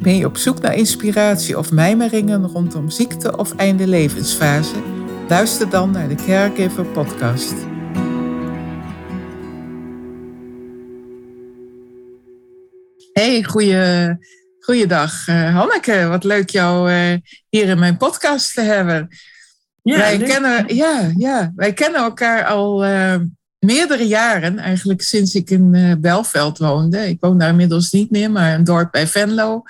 Ben je op zoek naar inspiratie of mijmeringen rondom ziekte of einde levensfase? Luister dan naar de Caregiver podcast. Hey, goeie, goeiedag uh, Hanneke. Wat leuk jou uh, hier in mijn podcast te hebben. Ja, wij, kennen, ja, ja, wij kennen elkaar al uh, meerdere jaren, eigenlijk sinds ik in Belveld woonde. Ik woon daar inmiddels niet meer, maar een dorp bij Venlo.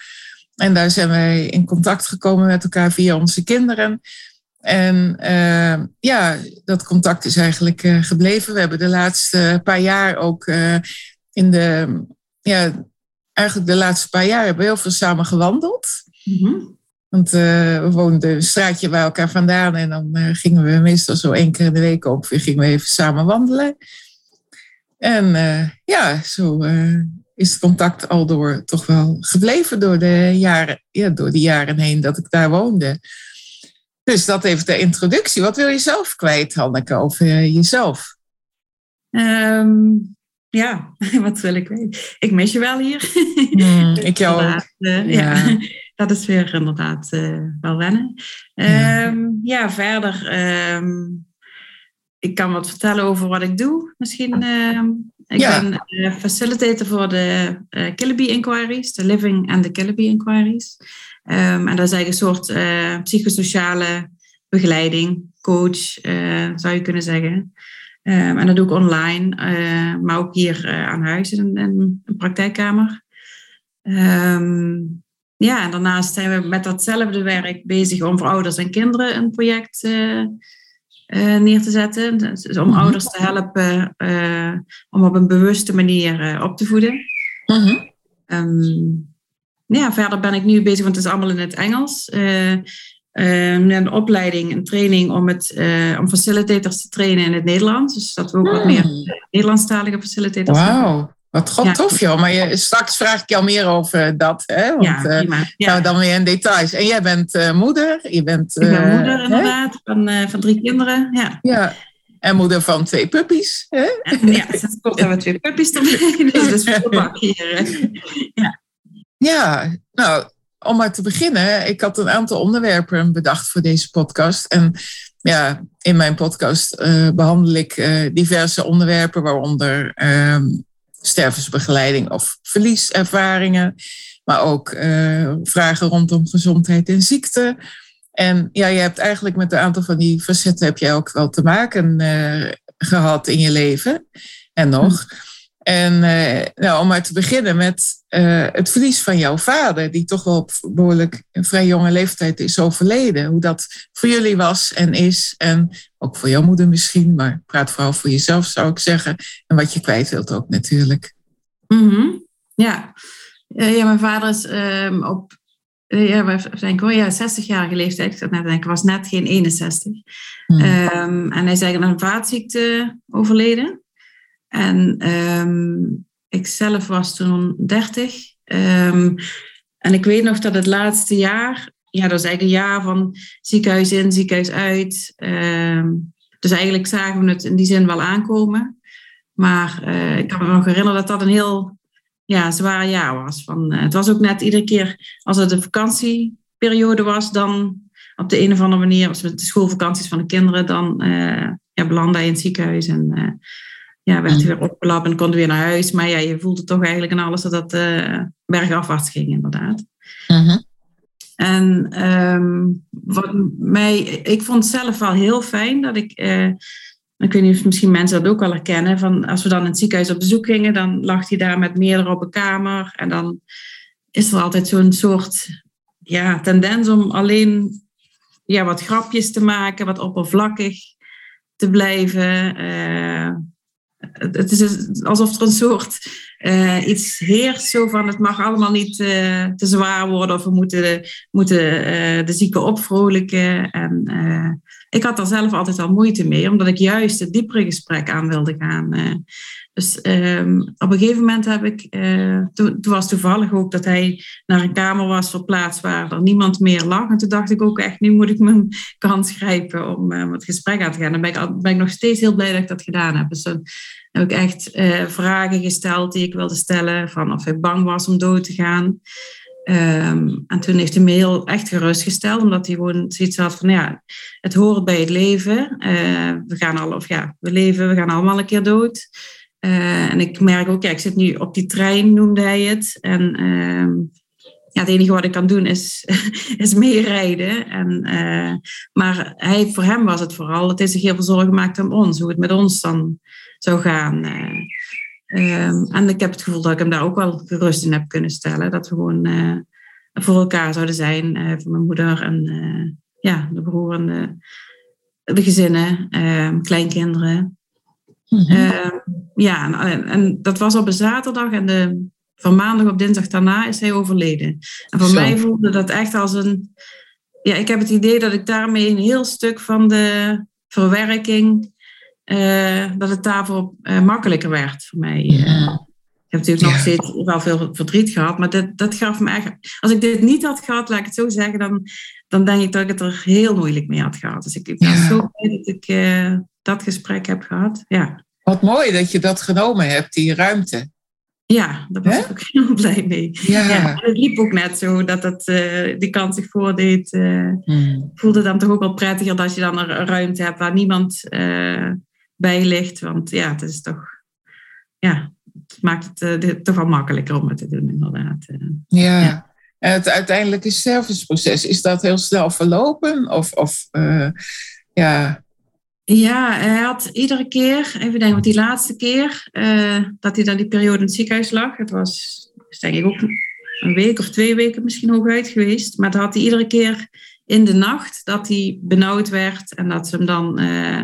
En daar zijn wij in contact gekomen met elkaar via onze kinderen. En uh, ja, dat contact is eigenlijk uh, gebleven. We hebben de laatste paar jaar ook uh, in de, ja, eigenlijk de laatste paar jaar hebben we heel veel samen gewandeld. Mm -hmm. Want we woonden een straatje bij elkaar vandaan en dan gingen we meestal zo één keer in de week ongeveer gingen we even samen wandelen. En ja, zo is het contact al door toch wel gebleven door de jaren, ja, door de jaren heen dat ik daar woonde. Dus dat even de introductie. Wat wil je zelf kwijt, Hanneke, over jezelf? Um, ja, wat wil ik weten? Ik mis je wel hier. Mm, ik jou ook. Uh, ja. ja. dat is weer inderdaad uh, wel wennen. Ja, um, ja verder. Um, ik kan wat vertellen over wat ik doe. Misschien ik ja. ben uh, facilitator voor de uh, Killaby Inquiries, de Living and the Killaby Inquiries. Um, en dat is eigenlijk een soort uh, psychosociale begeleiding, coach, zou je kunnen zeggen. Um, en dat doe ik online, maar ook hier aan huis in, in een praktijkkamer. Um, ja, en daarnaast zijn we met datzelfde werk bezig om voor ouders en kinderen een project neer te zetten. Dus om mm -hmm. ouders te helpen uh, om op een bewuste manier uh, op te voeden. -hmm. um, ja, verder ben ik nu bezig, want het is allemaal in het Engels. een opleiding, een training om, het, om facilitators te trainen in het Nederlands. Dus dat we ook wat meer Nederlandstalige facilitators Wauw. Wat god ja. tof joh, maar je, straks vraag ik jou meer over dat. Hè? Want, ja, prima. Ja. Nou, dan weer in details. En jij bent uh, moeder. Je bent, ik ben moeder inderdaad, van, uh, van drie kinderen. Ja. ja. En moeder van twee puppies. Hè? En, ja, het komt dat we twee puppies erbij. Dus dat is veel hier. Ja. ja, nou, om maar te beginnen. Ik had een aantal onderwerpen bedacht voor deze podcast. En ja, in mijn podcast uh, behandel ik diverse onderwerpen, waaronder stervensbegeleiding of verlieservaringen, maar ook uh, vragen rondom gezondheid en ziekte. En ja, je hebt eigenlijk met een aantal van die facetten heb jij ook wel te maken uh, gehad in je leven en nog. Hm. En uh, nou, om maar te beginnen met het verlies van jouw vader, die toch wel op behoorlijk een vrij jonge leeftijd is overleden. Hoe dat voor jullie was en is. En ook voor jouw moeder misschien, maar praat vooral voor jezelf zou ik zeggen. En wat je kwijt wilt ook natuurlijk. Mm -hmm. Ja. ja, mijn vader is um, op ja, denken, oh ja, 60-jarige leeftijd. Ik zat net denken, was net geen 61. Mm. Um, en hij is eigenlijk aan een vaatziekte overleden. En um, ik zelf was toen 30. Um, en ik weet nog dat het laatste jaar, ja, dat is eigenlijk een jaar van ziekenhuis in, ziekenhuis uit. Um, dus eigenlijk zagen we het in die zin wel aankomen. Maar uh, ik kan me nog herinneren dat dat een heel ja, zwaar jaar was. Van, uh, het was ook net iedere keer als het de vakantieperiode was, dan op de een of andere manier, als met de schoolvakanties van de kinderen, dan uh, ja, belandde hij in het ziekenhuis. En ja, werd hij weer opgelapt en kon weer naar huis. Maar ja, je voelde toch eigenlijk in alles dat dat uh, bergafwaarts ging, inderdaad. Uh -huh. En um, wat mij, ik vond zelf wel heel fijn dat ik, uh, ik weet niet of misschien mensen dat ook wel herkennen, van als we dan in het ziekenhuis op bezoek gingen, dan lag hij daar met meerdere op een kamer. En dan is er altijd zo'n soort ja, tendens om alleen ja, wat grapjes te maken, wat oppervlakkig te blijven. Uh, het is alsof er een soort uh, iets heerst zo van het mag allemaal niet uh, te zwaar worden of we moeten, moeten de zieken opvrolijken. En ik had daar zelf altijd al moeite mee, omdat ik juist het diepere gesprek aan wilde gaan. Dus um, op een gegeven moment heb ik, toen, toen was toevallig ook dat hij naar een kamer was verplaatst waar er niemand meer lag. En toen dacht ik ook echt, nu moet ik mijn kans grijpen om het gesprek aan te gaan. Dan ben ik, ben ik nog steeds heel blij dat ik dat gedaan heb. Dus dan heb ik echt vragen gesteld die ik wilde stellen. Van of hij bang was om dood te gaan. Um, en toen heeft hij me heel echt gerustgesteld. Omdat hij gewoon zoiets had van, ja, het hoort bij het leven. Uh, we gaan al, of ja, we leven, we gaan allemaal een keer dood. Uh, en ik merk ook, ja, ik zit nu op die trein, noemde hij het. En um, ja, het enige wat ik kan doen is, is meerijden. En, uh, maar hij, voor hem was het vooral, het is zich heel veel zorgen gemaakt om ons, hoe het met ons dan zou gaan. Um, en ik heb het gevoel dat ik hem daar ook wel gerust in heb kunnen stellen. Dat we gewoon uh, voor elkaar zouden zijn, uh, voor mijn moeder en ja, de broer en de, de gezinnen, ehm, kleinkinderen. Mm -hmm. ja, en, en, dat was op een zaterdag en de van maandag op dinsdag daarna is hij overleden. En voor mij voelde dat echt als een. Ja, ik heb het idee dat ik daarmee een heel stuk van de verwerking. Uh, dat het daarvoor uh, makkelijker werd voor mij. Ik heb natuurlijk nog steeds wel veel verdriet gehad, maar dat, dat gaf me echt. Als ik dit niet had gehad, laat ik het zo zeggen, dan, dan denk ik dat ik het er heel moeilijk mee had gehad. Dus ik, ik ben zo blij dat ik dat gesprek heb gehad. Ja. Wat mooi dat je dat genomen hebt, die ruimte. Ja, daar was ik ook heel blij mee. Ja. ja. het liep ook net zo dat het, uh, die kant zich voordeed. Uh, hmm. voelde dan toch ook wel prettiger dat je dan een ruimte hebt waar niemand bij ligt. Want ja, het is toch... Ja, het maakt het toch wel makkelijker om het te doen, inderdaad. ja. ja. En het uiteindelijke serviceproces, is dat heel snel verlopen? Of, of ja, ja, hij had iedere keer, even denken, want die laatste keer uh, dat hij dan die periode in het ziekenhuis lag, het was denk ik ook een week of twee weken misschien hooguit geweest, maar dat had hij iedere keer in de nacht dat hij benauwd werd en dat ze hem dan, uh,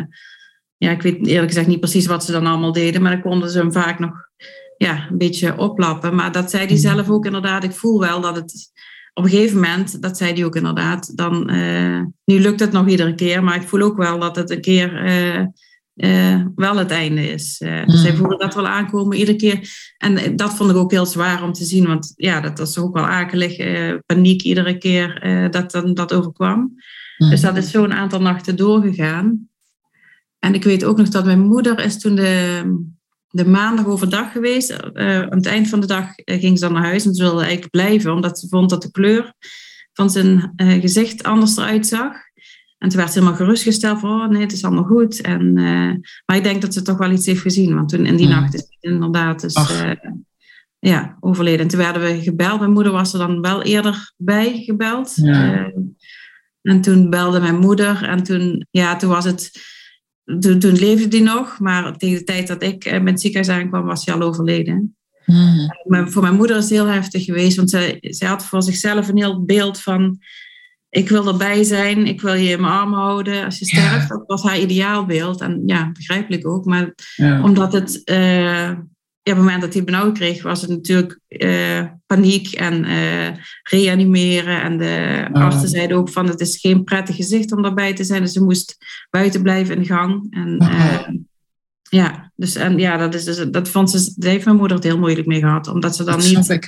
ja, ik weet eerlijk gezegd niet precies wat ze dan allemaal deden, maar dan konden ze hem vaak nog ja, een beetje oplappen. Maar dat zei hij mhm. zelf ook inderdaad, ik voel wel dat het op een gegeven moment, dat zei hij ook inderdaad, dan, uh, nu lukt het nog iedere keer, maar ik voel ook wel dat het een keer uh, uh, wel het einde is. Dus hij mm. voelde dat wel aankomen iedere keer. En dat vond ik ook heel zwaar om te zien, want ja, dat was ook wel akelig, paniek iedere keer dat dan dat overkwam. Mm. Dus dat is zo'n aantal nachten doorgegaan. En ik weet ook nog dat mijn moeder is toen de de maandag overdag geweest. Uh, aan het eind van de dag eh, ging ze dan naar huis en ze wilde eigenlijk blijven, omdat ze vond dat de kleur van zijn uh, gezicht anders eruit zag. En toen werd ze helemaal gerustgesteld van, oh nee, het is allemaal goed. En, uh, maar ik denk dat ze toch wel iets heeft gezien, want toen in die nacht is inderdaad dus, ja, overleden. En toen werden we gebeld. Mijn moeder was er dan wel eerder bij gebeld. Ja. en toen belde mijn moeder en toen, ja, toen was het toen, toen leefde hij nog, maar tegen de tijd dat ik met het ziekenhuis aankwam, was hij al overleden. Hmm. Maar voor mijn moeder is het heel heftig geweest, want zij, zij had voor zichzelf een heel beeld van: ik wil erbij zijn, ik wil je in mijn arm houden als je sterft. Dat was haar ideaalbeeld. En ja, begrijpelijk ook, maar omdat het. Uh, ja, op het moment dat hij benauwd kreeg, was het natuurlijk uh, paniek en uh, reanimeren. En de oh. artsen zeiden ook van het is geen prettig gezicht om daarbij te zijn. Dus ze moest buiten blijven in de gang. En, uh, ja, dus en ja, dat, is dus, dat vond ze, daar heeft mijn moeder het heel moeilijk mee gehad. Omdat ze dan niet,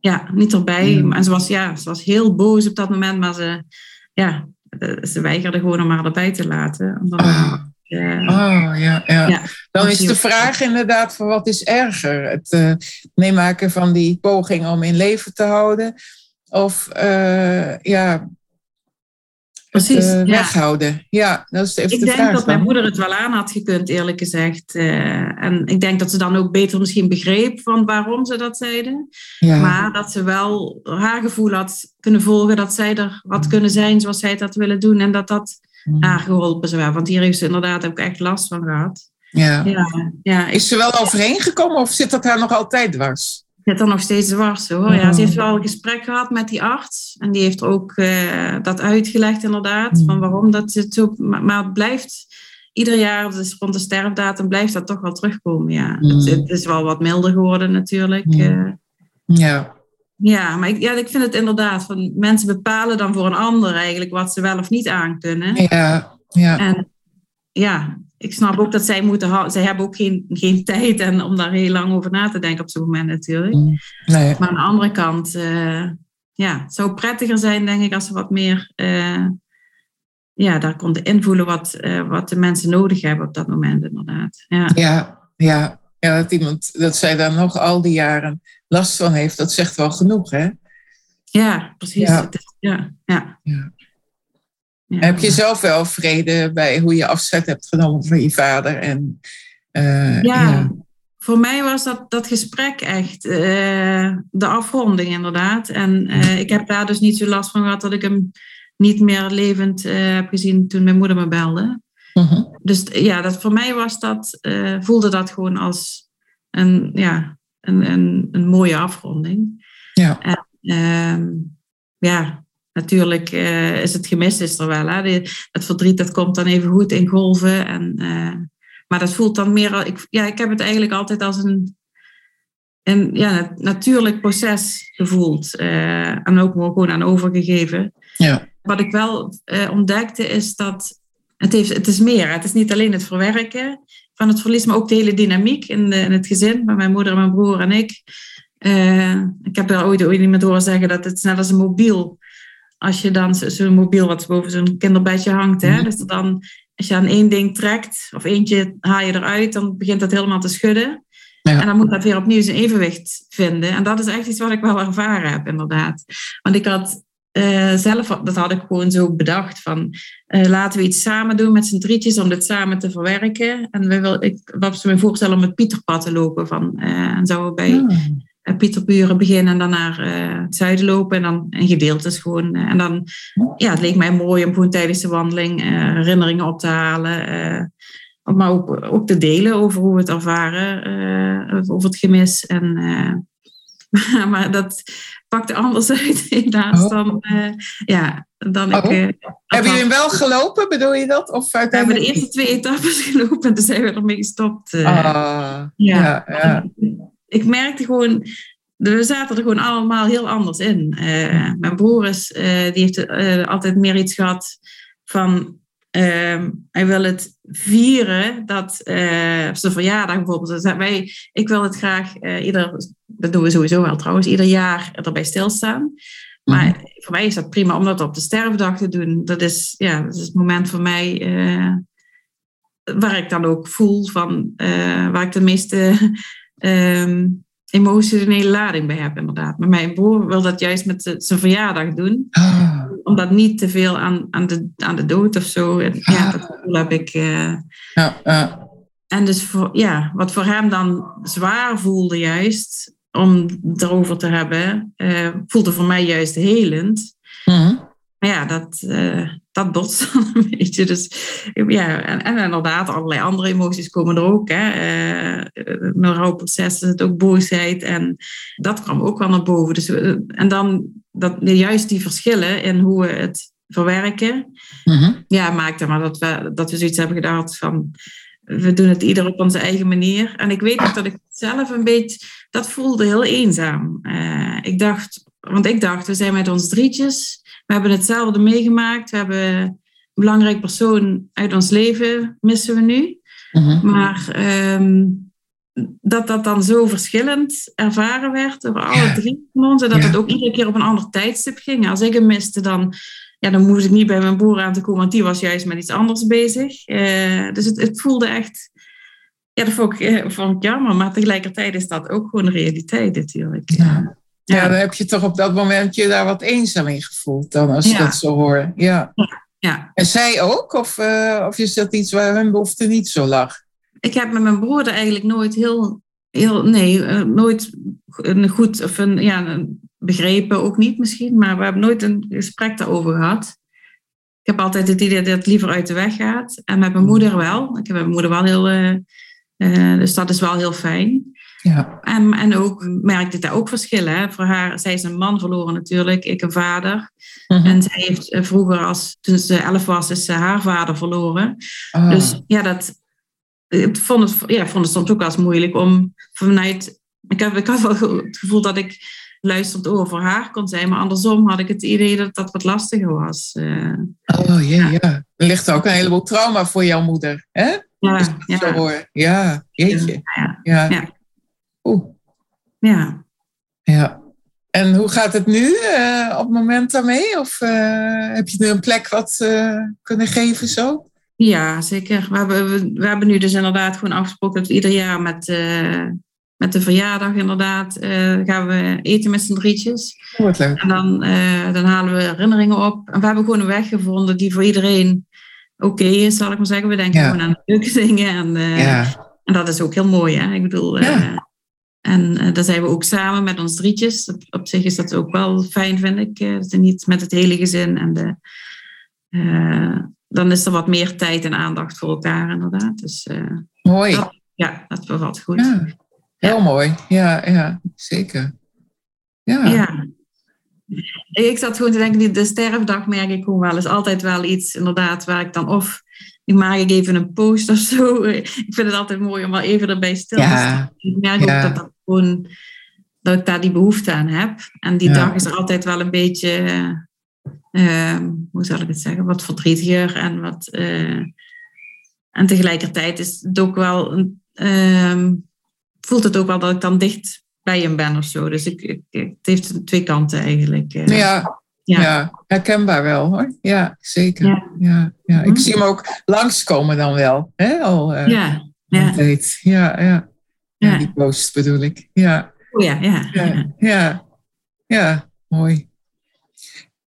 ja, niet erbij. Ja. En ze was, ja, ze was heel boos op dat moment, maar ze, ja, ze weigerde gewoon om haar erbij te laten. Omdat, ah. Oh, ja, ja. ja. Dan is de vraag inderdaad van wat is erger? Het uh, meemaken van die poging om in leven te houden of uh, ja, Precies, het, uh, weghouden. Ja, dat is even ik de vraag. Ik denk dat mijn moeder het wel aan had gekund, eerlijk gezegd. en ik denk dat ze dan ook beter misschien begreep van waarom ze dat zeiden. Ja. Maar dat ze wel haar gevoel had kunnen volgen dat zij er had kunnen zijn zoals zij het had willen doen. En dat dat Mm. aangeholpen zou Want hier heeft ze inderdaad ook echt last van gehad. Ja. ja, ja is ze wel overheen gekomen of zit dat haar nog altijd dwars? Zit er nog steeds dwars hoor. Ja, ze heeft wel een gesprek gehad met die arts. En die heeft ook uh, dat uitgelegd inderdaad. Mm. Van waarom dat zit zo... Maar het blijft... ieder jaar, dus rond de sterfdatum, blijft dat toch wel terugkomen. Ja. Het, mm. het, is wel wat milder geworden natuurlijk. Mm. Eh. ja. Ja, maar ik, ja, ik vind het inderdaad, van mensen bepalen dan voor een ander eigenlijk wat ze wel of niet aankunnen. Ja, ja. En ja, ik snap ook dat zij moeten, zij hebben ook geen, geen tijd en om daar heel lang over na te denken op zo'n moment natuurlijk. Mm. Nee. Maar aan de andere kant, uh, ja, het zou prettiger zijn denk ik als ze wat meer uh, ja, daar konden invoelen wat, uh, wat de mensen nodig hebben op dat moment inderdaad. Ja, ja, ja. ja dat, iemand, dat zij daar nog al die jaren last van heeft, dat zegt wel genoeg hè? Ja, precies. Ja. ja, ja. ja. Heb je zelf wel vrede bij hoe je afzet hebt genomen van je vader? En, uh, ja, voor mij was dat, dat gesprek echt uh, de afronding inderdaad. En uh, ik heb daar dus niet zo last van gehad dat ik hem niet meer levend heb gezien toen mijn moeder me belde. -huh. Dus ja, dat, voor mij was dat, voelde dat gewoon als een, ja, een, een, een mooie afronding. Ja. En, ehm, ja, natuurlijk uh, is het gemis is er wel. Hè? het verdriet dat komt dan even goed in golven. En, uh, maar dat voelt dan meer... Ik, ja, ik heb het eigenlijk altijd als een, een ja, natuurlijk proces gevoeld. Uh, en ook gewoon aan overgegeven. Ja. Wat ik wel ontdekte is dat... Het, heeft, het is meer. Het is niet alleen het verwerken van het verlies, maar ook de hele dynamiek in, de, in het gezin. Met mijn moeder en mijn broer en ik. ik heb er ooit, ooit iemand horen zeggen dat het net als een mobiel als je dan zo'n mobiel wat boven zo'n kinderbedje hangt, hè, mhm. dus dan als je aan één ding trekt of eentje haal je eruit, dan begint dat helemaal te schudden. Ja. En dan moet dat weer opnieuw zijn evenwicht vinden. En dat is echt iets wat ik wel ervaren heb, inderdaad. Want ik had uh, zelf, dat had ik gewoon zo bedacht, van uh, laten we iets samen doen met z'n drietjes om dit samen te verwerken. En we wil, ik was me voorstellen om het Pieterpad te lopen. Van, uh, en zouden we bij. Eh, Pieterburen beginnen en dan naar het zuiden lopen en dan een gedeeltes gewoon. En dan, ja, het leek mij mooi om gewoon tijdens de wandeling herinneringen op te halen. maar ook, ook te delen over hoe we het ervaren, over het gemis. En, maar dat pakte anders uit helaas oh. dan, ja, dan oh. ik... Hebben jullie hem wel gelopen, bedoel je dat? Of We hebben de eerste twee etappes gelopen en toen zijn we ermee gestopt. Ah, ja. ja, ja ik merkte gewoon, we zaten er gewoon allemaal heel anders in. Uh, mijn broer is, uh, die heeft uh, altijd meer iets gehad van, ehm, hij wil het vieren, dat zijn verjaardag bijvoorbeeld. Dus wij, ik wil het graag, ieder, dat doen we sowieso wel trouwens, ieder jaar erbij stilstaan. Maar mhm. voor mij is dat prima om dat op de sterfdag te doen. Dat is, ja, dat is het moment voor mij waar ik dan ook voel van, waar ik de meeste um, emotionele lading bij heb, inderdaad. Maar mijn broer wil dat juist met zijn verjaardag doen. Ah. Omdat niet te veel aan, aan, de, aan de dood of zo. En, ja, ah. dat gevoel heb ik. Uh, ja, En dus voor, ja, wat voor hem dan zwaar voelde juist om erover te hebben, uh, voelde voor mij juist helend. Mm Maar ja, dat, uh, dat botst dan een beetje. Dus ja, en, en, inderdaad, allerlei andere emoties komen er ook. Hè. Uh, mijn rouwproces is het ook boosheid. En dat kwam ook wel naar boven. Dus, uh, en dan dat, juist die verschillen in hoe we het verwerken. Mm-hmm. Ja, maakte maar dat we, dat we zoiets hebben gedacht van... We doen het ieder op onze eigen manier. En ik weet ook dat ik zelf een beetje... Dat voelde heel eenzaam. Uh, ik dacht... Want ik dacht, we zijn met ons drietjes we hebben hetzelfde meegemaakt. We hebben een belangrijk persoon uit ons leven missen we nu. Mhm. Maar ehm, dat dat dan zo verschillend ervaren werd door alle drie van ons. En dat het ook iedere keer op een ander tijdstip ging. Als ik hem miste, dan, ja, dan moest ik niet bij mijn broer aan te komen, want die was juist met iets anders bezig. Uh, dus het, het, voelde echt. Ja, dat vond ik, eh, vond ik jammer, maar tegelijkertijd is dat ook gewoon realiteit natuurlijk. Ja. Ja, dan heb je toch op dat moment je daar wat eenzaam in gevoeld dan, als je dat zo hoort. Ja. ja. En zij ook? Of, uh, of is dat iets waar hun behoefte niet zo lag? Ik heb met mijn broer eigenlijk nooit heel, heel nee, uh, nooit een goed, of een, ja, begrepen ook niet misschien, maar we hebben nooit een gesprek daarover gehad. Ik heb altijd het idee dat het liever uit de weg gaat. En met mijn moeder wel. Ik heb met mijn moeder wel heel, uh, dus dat is wel heel fijn. Ja. En, en ook merkte daar ook verschillen. Hè. Voor haar, zij is een man verloren natuurlijk, ik een vader. Mhm. En zij heeft eh, vroeger, als, toen ze elf was, is ze haar vader verloren. Oh. Dus ja, dat, ik vond het, ja, vond het soms ook als moeilijk om vanuit... Ik, heb, ik had wel het gevoel dat ik luisterend oor voor haar kon zijn. Maar andersom had ik het idee dat dat wat lastiger was. Uh, oh ja, ja. Er ligt ook een heleboel trauma voor jouw moeder. Hè? Ja, ja. ja, jeetje. Ja, ja. ja. Oeh. Ja. Ja. En hoe gaat het nu uh, op het moment daarmee? Of uh, heb je nu een plek wat uh, kunnen geven zo? Ja, zeker. We hebben, we, we, hebben nu dus inderdaad gewoon afgesproken dat we ieder jaar met, met de verjaardag inderdaad gaan we eten met z'n drietjes. Oh, wat leuk. En dan, dan halen we herinneringen op. En we hebben gewoon een weg gevonden die voor iedereen oké is, zal ik maar zeggen. We denken gewoon aan leuke dingen. En, ja. en dat is ook heel mooi. Hè? Ik bedoel, ja. En uh, daar zijn we ook samen met ons drietjes. Op, op zich is dat ook wel fijn, vind ik. Uh, dat niet met het hele gezin. En de, uh, dan is er wat meer tijd en aandacht voor elkaar, inderdaad. Dus, mooi. Dat, ja, dat bevalt goed. Ja, heel mooi. Ja, ja zeker. Ja. ja. Ik zat gewoon te denken, de sterfdag merk ik gewoon wel. is altijd wel iets, inderdaad, waar ik dan of ik maak ik even een post of zo. Ik vind het altijd mooi om wel even erbij stil te staan. Ik merk ook dat, dat, gewoon, dat ik daar die behoefte aan heb. En die dag is er altijd wel een beetje, uh, hoe zal ik het zeggen, wat verdrietiger en wat. Uh, en tegelijkertijd is het ook wel, uh, voelt het ook wel dat ik dan dicht bij hem ben of zo. Dus ik, ik het heeft twee kanten eigenlijk. Uh. Ja, ja. herkenbaar wel hoor. Ja, zeker. Ja. Ja, Ik hm. zie hem ook langskomen dan wel. Hè? Al, uh, ja. Ja. ja, ja. Ja, die post bedoel ik. Ja. Oh ja, ja. Ja, ja. ja mooi.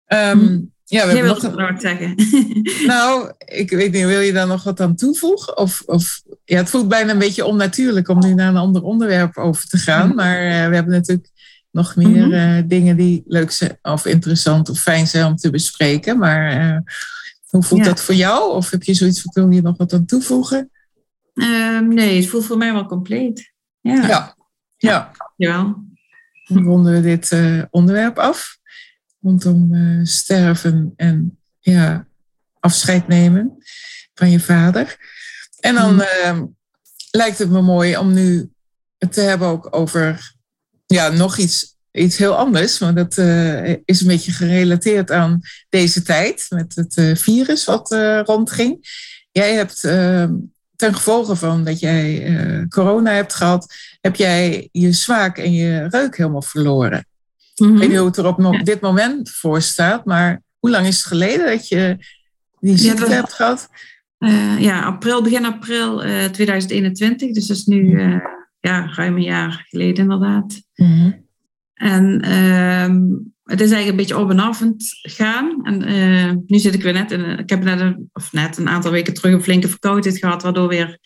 Um, Ja, we hebben nog wat zeggen. Nou, ik weet niet, wil je daar nog wat aan toevoegen? Of, of ja, het voelt bijna een beetje onnatuurlijk om nu naar een ander onderwerp over te gaan. Maar uh, we hebben natuurlijk nog meer uh, dingen die leuk zijn of interessant of fijn zijn om te bespreken. Maar uh, hoe voelt dat voor jou? Of heb je zoiets van, wil je nog wat aan toevoegen? Um, nee, het voelt voor mij wel compleet. Ja. Ja. ja. Jawel. Dan ronden we dit uh, onderwerp af. Rondom uh, sterven en ja, afscheid nemen van je vader. En dan mm. lijkt het me mooi om nu het te hebben ook over ja, nog iets, iets heel anders. Want dat uh, is een beetje gerelateerd aan deze tijd met het virus wat rondging. Jij hebt ehm, ten gevolge van dat jij corona hebt gehad, heb jij je smaak en je reuk helemaal verloren. Mm -hmm. Ik weet niet hoe het er op ja. dit moment voor staat, maar hoe lang is het geleden dat je die ziekte ja, dat, hebt gehad? ja, april, begin april 2021. Dus dat is nu ja, ruim een jaar geleden inderdaad. Mhm. En um, het is eigenlijk een beetje op en af gaan. En uh, nu zit ik weer net in, ik heb net een, of net een aantal weken terug een flinke verkoudheid gehad, waardoor weer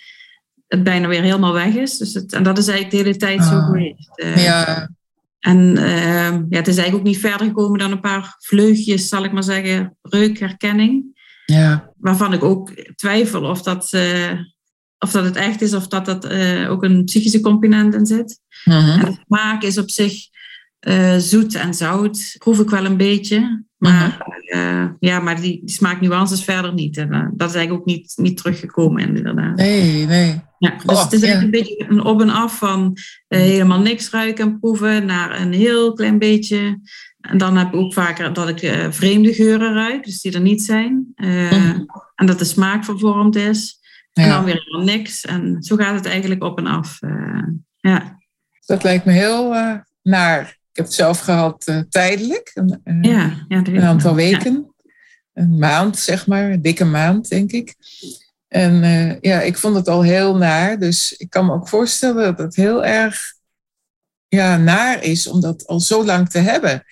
het bijna weer helemaal weg is. Dus het, en dat is eigenlijk de hele tijd zo ah. geweest. Uh, ja. En uh, ja, het is eigenlijk ook niet verder gekomen dan een paar vleugjes, zal ik maar zeggen, reukherkenning. Ja. Waarvan ik ook twijfel of dat uh, of dat het echt is of dat dat ook een psychische component in zit. Uh-huh. En de smaak is op zich uh, zoet en zout, proef ik wel een beetje. Maar, uh-huh. ja, maar die, die smaaknuances verder niet. En dat is eigenlijk ook niet, niet teruggekomen inderdaad. Nee, nee. Ja, dus oh, het is eigenlijk een beetje een op en af van helemaal niks ruiken en proeven naar een heel klein beetje. En dan heb ik ook vaker dat ik vreemde geuren ruik, dus die er niet zijn. Uh-huh. En dat de smaak vervormd is. En dan weer helemaal niks. En zo gaat het eigenlijk op en af. Ja. Dat lijkt me heel naar. Ik heb het zelf gehad uh, tijdelijk. Een, ja, ja, een aantal weken. Een maand, zeg maar. Een dikke maand, denk ik. En ja, ik vond het al heel naar. Dus ik kan me ook voorstellen dat het heel erg ja, naar is om dat al zo lang te hebben.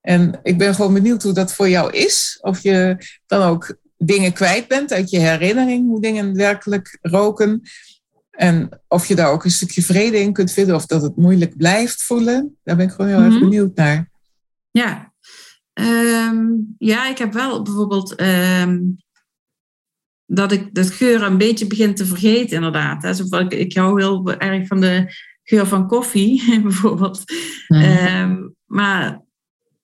En ik ben gewoon benieuwd hoe dat voor jou is. Of je dan ook dingen kwijt bent uit je herinnering, hoe dingen werkelijk roken. En of je daar ook een stukje vrede in kunt vinden of dat het moeilijk blijft voelen. Daar ben ik gewoon heel erg mhm. benieuwd naar. Ja, ehm, ja ik heb wel bijvoorbeeld ehm, dat ik dat geur een beetje begin te vergeten, inderdaad. ik, ik hou heel erg van de, geur van koffie, bijvoorbeeld. Ehm, maar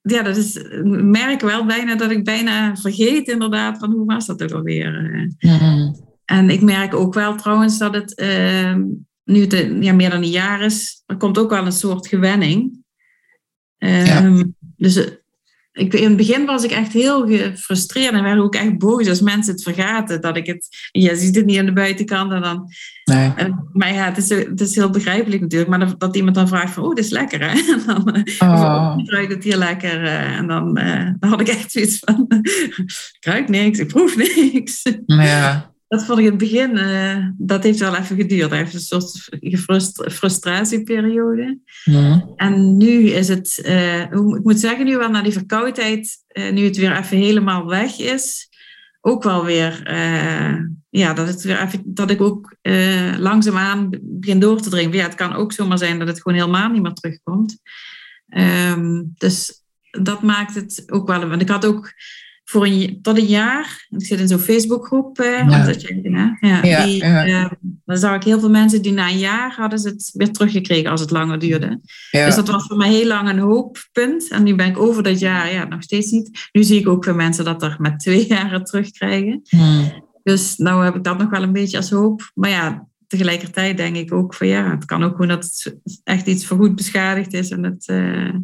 ja, dat is, ik merk wel bijna dat ik bijna vergeet inderdaad van hoe was dat ook alweer. Mm En ik merk ook wel trouwens dat het ehm, nu het ja, meer dan een jaar is, er komt ook wel een soort gewenning. Um, Dus ik, in het begin was ik echt heel gefrustreerd en werd ook echt boos als mensen het vergaten. Dat ik het, je ziet het niet aan de buitenkant en dan. Nee. maar ja, het is, het is heel begrijpelijk natuurlijk. Maar dat, dat iemand dan vraagt van, oh, dit is lekker hè. En dan uh, ruikt het hier lekker. En dan, uh, dan had ik echt zoiets van, ik ruik niks, ik proef niks. Ja dat vond ik in het begin, uh, dat heeft wel even geduurd. Even een soort frustratieperiode. Ja. En nu is het, uh, ik moet zeggen, nu wel na die verkoudheid, uh, nu het weer even helemaal weg is, ook wel weer, ja, dat, het weer even, dat ik ook langzaamaan begin door te dringen. Ja, het kan ook zomaar zijn dat het gewoon helemaal niet meer terugkomt. Um, dus dat maakt het ook wel, want ik had ook voor een, tot een jaar. Ik zit in zo'n Facebookgroep. Eh, ja. Dat je, ja, ja, die, eh, dan zag ik heel veel mensen die na een jaar hadden ze het weer teruggekregen als het langer duurde. Dus dat was voor mij heel lang een hooppunt. En nu ben ik over dat jaar, ja, nog steeds niet. Nu zie ik ook veel mensen dat er met twee jaren terugkrijgen. Hmm. Dus nou heb ik dat nog wel een beetje als hoop. Maar ja, tegelijkertijd denk ik ook van ja, het kan ook gewoon dat het echt iets voorgoed beschadigd is en het, uh,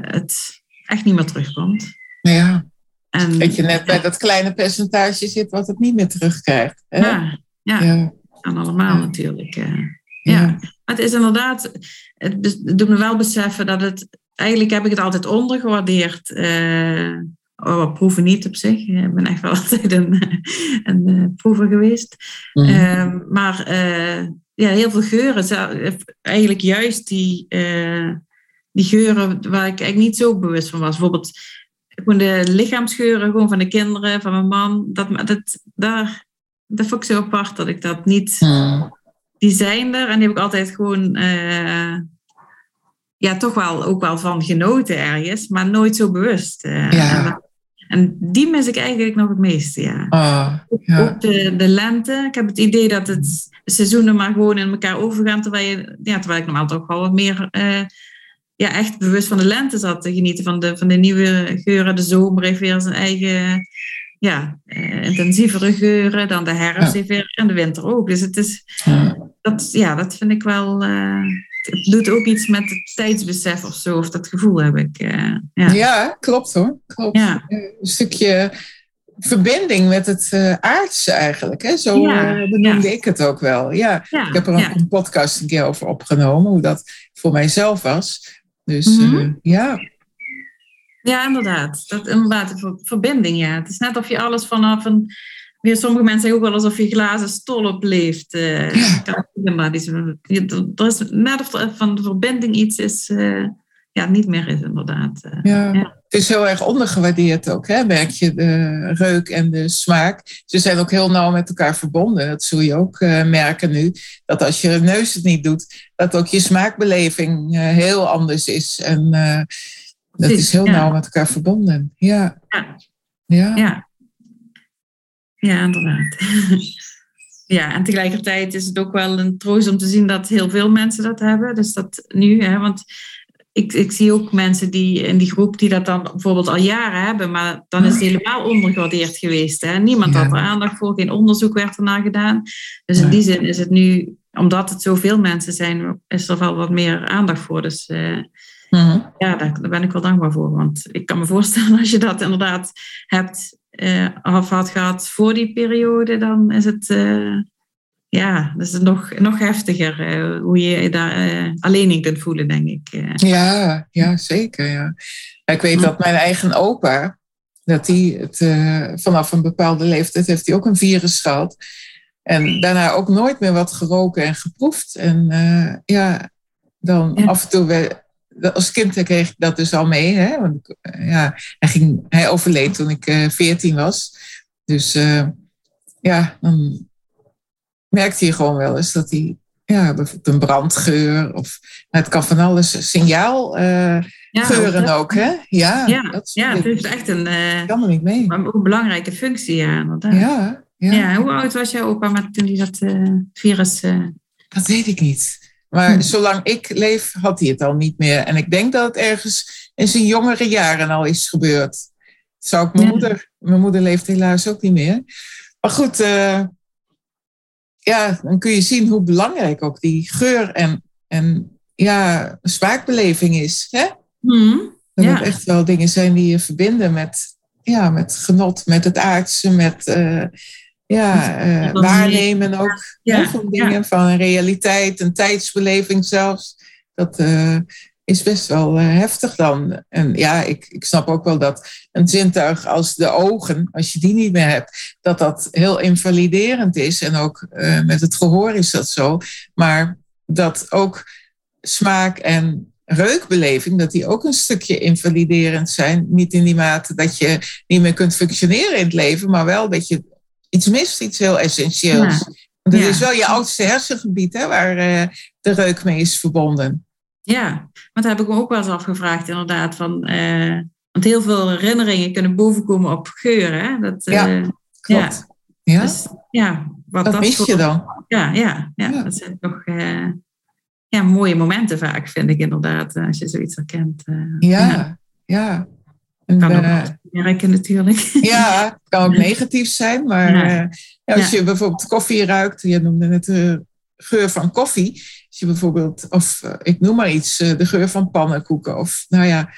het echt niet meer terugkomt. Ja. En, dat je net bij dat kleine percentage zit wat het niet meer terugkrijgt. Hè? Ja, ja. ja. En allemaal natuurlijk. Uh, ja. Maar het is inderdaad, het doet me wel beseffen dat het, eigenlijk heb ik het altijd ondergewaardeerd. Uh, oh, proeven niet op zich. Ik ben echt wel altijd een, een uh, proever geweest. Mm -hmm. maar ja, heel veel geuren. Eigenlijk juist die, die geuren waar ik eigenlijk niet zo bewust van was. Bijvoorbeeld gewoon de lichaamsgeuren gewoon van de kinderen, van mijn man. Dat, dat, daar, dat vond ik zo apart dat ik dat niet... Die zijn er en die heb ik altijd gewoon... Uh, ja, toch wel ook wel van genoten ergens, maar nooit zo bewust. Uh, ja. en, die mis ik eigenlijk nog het meeste, ja. Oh, ja. Ook de, de lente. Ik heb het idee dat het seizoenen maar gewoon in elkaar overgaan, terwijl, je, ja, terwijl ik normaal toch wel wat meer... Uh, ja, echt bewust van de lente zat te genieten, van de, van de nieuwe geuren. De zomer heeft weer zijn eigen ja, uh, intensievere geuren dan de herfst heeft weer en de winter ook. Dus het is, dat, ja, dat vind ik wel, uh, het doet ook iets met het tijdsbesef of zo, of dat gevoel heb ik. Uh, ja. ja. klopt hoor. Klopt. Ja. Een stukje verbinding met het uh, aardse eigenlijk. Hè? Zo ja, benoemde ik het ook wel. Ja, ik heb er een podcast een keer over opgenomen, hoe dat voor mijzelf was. Dus mm -hmm. ja. Ja, inderdaad. Dat, inderdaad, de verbinding, ja. Het is net of je alles vanaf een... Weer sommige mensen zeggen ook wel alsof je glazen stolp leeft. Uh, ja. er is net of er van de verbinding iets is... Uh, ja, niet meer is, inderdaad. Uh, ja. ja. Het is heel erg ondergewaardeerd ook, hè? merk je, de reuk en de smaak. Ze zijn ook heel nauw met elkaar verbonden. Dat zul je ook uh, merken nu. Dat als je neus het niet doet, dat ook je smaakbeleving uh, heel anders is. En uh, dat is heel nauw met elkaar verbonden. Ja. Ja. Ja, ja. ja inderdaad. ja, en tegelijkertijd is het ook wel een troost om te zien dat heel veel mensen dat hebben. Dus dat nu, hè, want ik, ik zie ook mensen die in die groep die dat dan bijvoorbeeld al jaren hebben, maar dan is het helemaal ondergewaardeerd geweest. Hè? Niemand had er aandacht voor, geen onderzoek werd ernaar gedaan. Dus in die zin is het nu, omdat het zoveel mensen zijn, is er wel wat meer aandacht voor. Dus uh, ja, daar, daar, ben ik wel dankbaar voor. Want ik kan me voorstellen, als je dat inderdaad hebt uh, of had gehad voor die periode, dan is het. Uh, ja, dat is nog, nog heftiger uh, hoe je je daar uh, alleen in kunt voelen, denk ik. Uh. Ja, ja, zeker. Ja. Ik weet dat mijn eigen opa, dat hij het vanaf een bepaalde leeftijd heeft hij ook een virus gehad. En daarna ook nooit meer wat geroken en geproefd. En ja, dan af en toe, we, als kind kreeg ik dat dus al mee. Hè? Want ja, hij, ging, hij overleed toen ik veertien was. Dus ja, dan merkte je gewoon wel eens dat hij, ja, bijvoorbeeld een brandgeur of het kan van alles, signaal uh, geuren ook, hè? Ja, ja, dat ja het is echt een, uh, kan er niet mee. een belangrijke functie, ja, inderdaad. Ja, ja. ja hoe oud was jij opa toen hij dat uh, virus... Dat weet ik niet. Maar hm. zolang ik leef, had hij het al niet meer. En ik denk dat het ergens in zijn jongere jaren al is gebeurd. zou ik mijn moeder, mijn moeder leeft helaas ook niet meer. Maar goed, ja, dan kun je zien hoe belangrijk ook die geur en, en ja, smaakbeleving is. Hè? Mm, dat ja. echt wel dingen zijn die je verbinden met, ja, met genot, met het aardse, met uh, ja, uh, waarnemen ook. Ja, dingen, van realiteit, een tijdsbeleving zelfs. Dat uh, is best wel heftig dan. En ja, ik, ik snap ook wel dat een zintuig als de ogen, als je die niet meer hebt, dat dat heel invaliderend is. En ook met het gehoor is dat zo. Maar dat ook smaak en reukbeleving, dat die ook een stukje invaliderend zijn. Niet in die mate dat je niet meer kunt functioneren in het leven, maar wel dat je iets mist, iets heel essentieels. Ja. Dat is wel je oudste hersengebied hè, waar uh, de reuk mee is verbonden. Ja, want daar heb ik me ook wel eens afgevraagd inderdaad. Van, uh, want heel veel herinneringen kunnen bovenkomen op geuren. Hè? Dat, uh, ja, klopt. Ja. Dus, ja, wat dat, dat mis je dan. Ja, ja, ja, dat zijn toch ja, mooie momenten vaak, vind ik inderdaad, eh, als je zoiets herkent. Eh. ja, ja. En, kan ook werken natuurlijk. Ja, het kan ook negatief zijn, maar ja. als je bijvoorbeeld koffie ruikt, je noemde net de geur van koffie. Als je bijvoorbeeld, of ik noem maar iets, de geur van pannenkoeken. Of nou ja,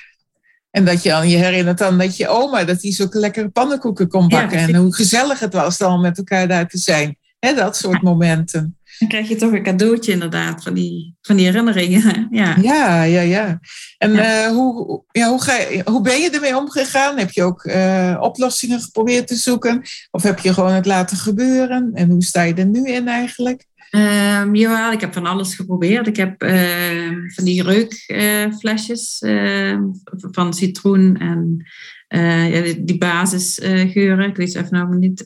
en dat je aan je herinnert dan dat je oma, dat die zulke lekkere pannenkoeken kon bakken. en hoe gezellig het was dan met elkaar daar te zijn. He, dat soort momenten. Dan krijg je toch een cadeautje inderdaad van die, van die herinneringen. Ja, ja, ja. ja. En eh, hoe, ja, hoe, ga je, hoe ben je ermee omgegaan? Heb je ook uh, oplossingen geprobeerd te zoeken? Of heb je gewoon het laten gebeuren? En hoe sta je er nu in eigenlijk? Um, ja, ik heb van alles geprobeerd. Ik heb uh, van die reukflesjes uh, van citroen en ja, die, die basisgeuren. ik weet even nou niet.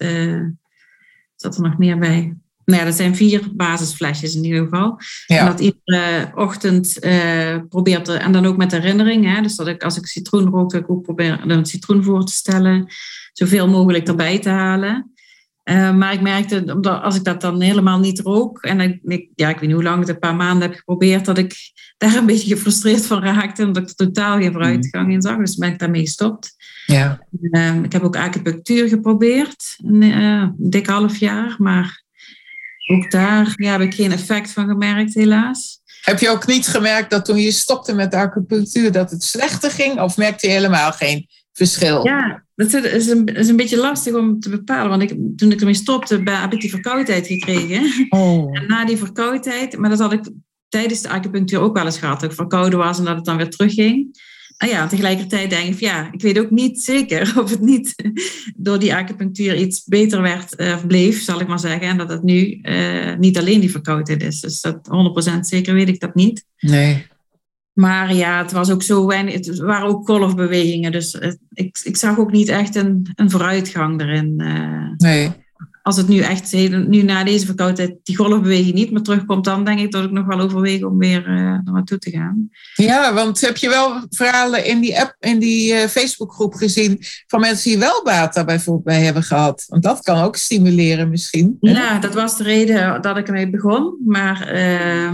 zat er nog meer bij? nou ja, dat zijn vier basisflesjes in ieder geval. Ja. En dat iedere ochtend uh, probeert, en dan ook met herinnering. Hè, dus dat ik als ik citroen rook, dat ik ook probeer een citroen voor te stellen. Zoveel mogelijk erbij te halen. Uh, maar ik merkte, omdat als ik dat dan helemaal niet rook, en ik, ja, ik weet niet hoe lang het een paar maanden heb geprobeerd, dat ik daar een beetje gefrustreerd van raakte en dat ik er totaal geen vooruitgang in zag. Dus ben ik daarmee gestopt. Ja. Uh, ik heb ook acupunctuur geprobeerd, een uh, dik half jaar, maar ook daar ja, heb ik geen effect van gemerkt, helaas. Heb je ook niet gemerkt dat toen je stopte met de acupunctuur dat het slechter ging? Of merkte je helemaal geen verschil? Ja, dat is een, is een beetje lastig om te bepalen. Want ik, toen ik ermee stopte, heb ik die verkoudheid gekregen. Oh. En na die verkoudheid, maar dat had ik tijdens de acupunctuur ook wel eens gehad. Dat ik verkouden was en dat het dan weer terugging. Nou ja, tegelijkertijd denk ik, ja, ik weet ook niet zeker of het niet door die acupunctuur iets beter werd uh, bleef, zal ik maar zeggen. En dat het nu uh, niet alleen die verkoudheid is. Dus dat 100% zeker weet ik dat niet. Nee. Maar ja, het was ook zo weinig. Het waren ook golfbewegingen. Dus ik, ik zag ook niet echt een, een vooruitgang erin. Uh, nee als het nu echt, nu na deze verkoudheid, die golfbeweging niet meer terugkomt, dan denk ik dat ik nog wel overweeg om weer uh, naar naartoe te gaan. Ja, want heb je wel verhalen in die app, in die uh, Facebookgroep gezien van mensen die wel baat daarbij bij hebben gehad? Want dat kan ook stimuleren misschien. Ja, dat was de reden dat ik ermee begon. Maar uh,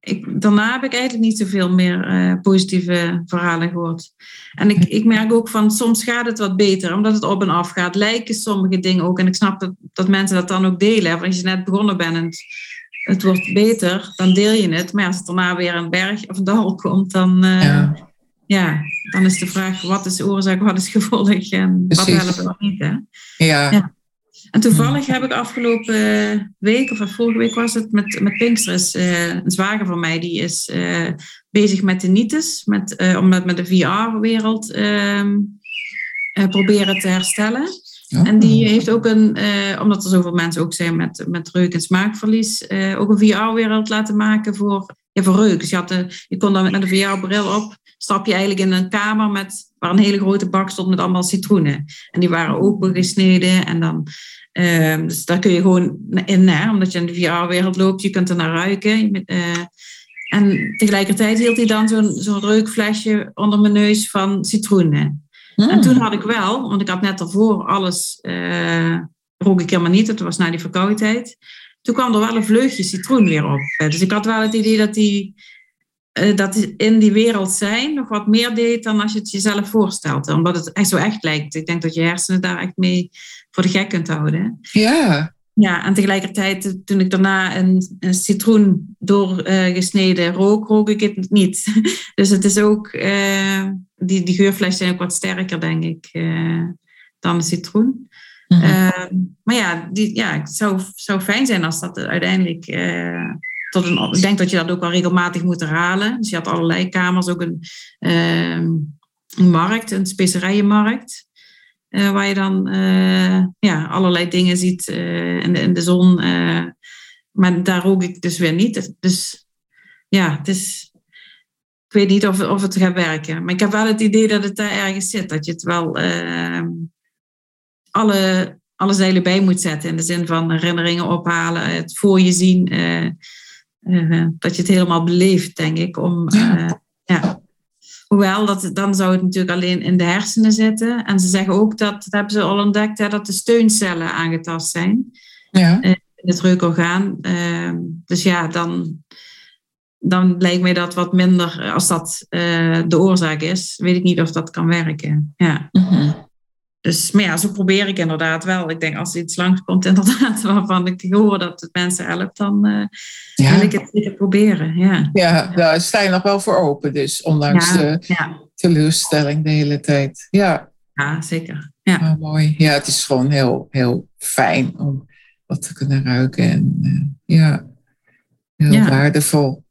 ik, daarna heb ik eigenlijk niet zoveel meer uh, positieve verhalen gehoord. En ik, ik merk ook van soms gaat het wat beter, omdat het op en af gaat. Lijken sommige dingen ook. En ik snap dat, dat mensen dat dan ook delen. Want als je net begonnen bent en het, het, wordt beter, dan deel je het. Maar als het daarna weer een berg of een dal komt, dan, uh, ja. ja. dan is de vraag: wat is de oorzaak, wat is gevolg en Precies. wat helpt er niet? Hè? ja. ja. En toevallig heb ik afgelopen week, of vorige week was het, met, met Pinkster is uh, een zwager van mij, die is uh, bezig met de NITES, met, uh, om met, met de VR-wereld ehm, proberen te herstellen. En die heeft ook een, omdat er zoveel mensen ook zijn met, met reuk- en smaakverlies, ook een VR-wereld laten maken voor, ja, voor reuk. Dus je, had de, je kon dan met een VR-bril op, stap je eigenlijk in een kamer met, waar een hele grote bak stond met allemaal citroenen. En die waren opengesneden en dan Um, dus daar kun je gewoon in, hè, omdat je in de VR-wereld loopt, je kunt er naar ruiken. Uh, en tegelijkertijd hield hij dan zo'n zo'n reukflesje onder mijn neus van citroenen. En hmm. toen had ik wel, want ik had net daarvoor alles, uh, rook ik helemaal niet, het was na die verkoudheid. toen kwam er wel een vleugje citroen weer op. Dus ik had wel het idee dat die, dat die in die wereld zijn nog wat meer deed dan als je het jezelf voorstelt. Omdat het echt zo echt lijkt. Ik denk dat je hersenen daar echt mee voor de gek kunt houden. Ja. Ja, en tegelijkertijd, toen ik daarna een, een citroen doorgesneden uh, rook, rook ik het niet. Dus het is ook, uh, die, die geurfles zijn ook wat sterker, denk ik, uh, dan de citroen. Mm -hmm. maar ja, die, ja, het zou, zou fijn zijn als dat uiteindelijk tot een. Ik denk dat je dat ook wel regelmatig moet herhalen. Dus je had allerlei kamers, ook een, een markt, een specerijenmarkt. Uh, waar je dan uh, ja, allerlei dingen ziet in, de, in de zon. maar daar rook ik dus weer niet. Dus ja, het is, ik weet niet of, of het gaat werken. Maar ik heb wel het idee dat het daar ergens zit. Dat je het wel alle, alle zeilen bij moet zetten. In de zin van herinneringen ophalen, het voor je zien. Dat je het helemaal beleeft, denk ik. Om, ja. Hoewel, dat, dan zou het natuurlijk alleen in de hersenen zitten. En ze zeggen ook dat, dat hebben ze al ontdekt, hè, dat de steuncellen aangetast zijn. Ja. In het reukorgaan. Uh, dus ja, dan, dan lijkt mij dat wat minder, als dat de oorzaak is, weet ik niet of dat kan werken. Ja. Mm -hmm. Dus, maar ja, zo probeer ik inderdaad wel. Ik denk als er iets langskomt inderdaad waarvan ik hoor dat het mensen helpt, dan uh, ja. wil ik het zeker proberen. Ja, ja daar sta je nog wel voor open dus, ondanks Ja, de ja. teleurstelling de hele tijd. Ja, ja zeker. Ja. maar mooi. Ja, het is gewoon heel, heel fijn om wat te kunnen ruiken. En uh, ja, heel waardevol.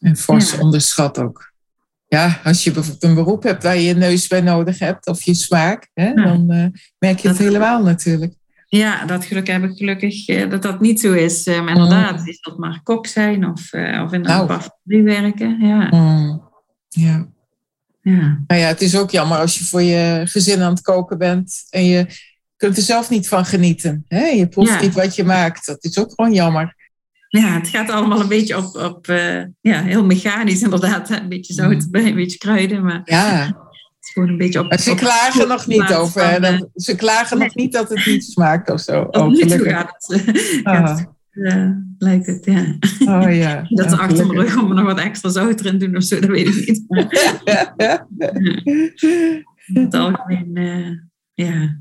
En fors onderschat ook. Ja, als je bijvoorbeeld een beroep hebt waar je je neus bij nodig hebt, of je smaak, hè, Ja. dan eh, merk je het Dat- helemaal natuurlijk. ja, dat geluk heb ik gelukkig eh, dat dat niet zo is. Eh, maar inderdaad, is dat maar kok zijn of, eh, of in een Nou. pastorie werken. Ja, Mm, Ja. ja. Nou ja, het is ook jammer als je voor je gezin aan het koken bent en je kunt er zelf niet van genieten. Hè? Je proeft Ja. niet wat je maakt. Dat is ook gewoon jammer. Ja, het gaat allemaal een beetje op, op eh, ja, heel mechanisch inderdaad. Een beetje zout erbij, een beetje kruiden, maar Ja, het is gewoon een beetje op... maar ze op- klagen nog niet over. Van, eh, Dat, ze klagen nog niet dat het niet smaakt of zo. Tot Oh, nu gaat het, eh, Ah. gaat het eh, lijkt het, ja. Oh ja. Dat ze achter mijn rug om er nog wat extra zout erin doen of zo, dat weet ik niet. Maar Ja, ja. in het algemeen, eh, ja.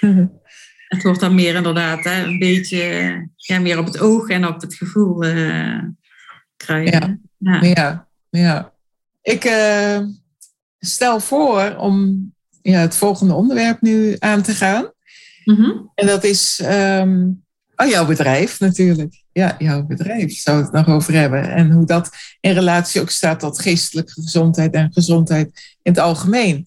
Het wordt dan meer inderdaad hè, een beetje ja, meer op het oog en op het gevoel kruiden. Ja. Ja, ja. Ik eh, stel voor om ja, het volgende onderwerp nu aan te gaan. Mhm. En dat is ehm, oh, jouw bedrijf natuurlijk. Ja, jouw bedrijf zou het nog over hebben. En hoe dat in relatie ook staat tot geestelijke gezondheid en gezondheid in het algemeen.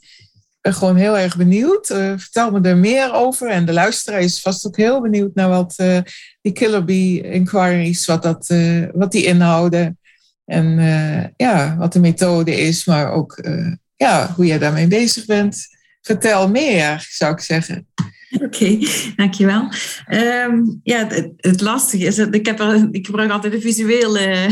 Gewoon heel erg benieuwd. Eh, vertel me er meer over. En de luisteraar is vast ook heel benieuwd naar wat eh, die Killer Inquiries, wat, dat, eh, wat die inhouden. En ja, wat de methode is, maar ook ja, hoe jij daarmee bezig bent. Vertel meer, zou ik zeggen. Oké, dankjewel. Ehm, ja, het, het lastige is, dat ik, heb ik gebruik altijd een visuele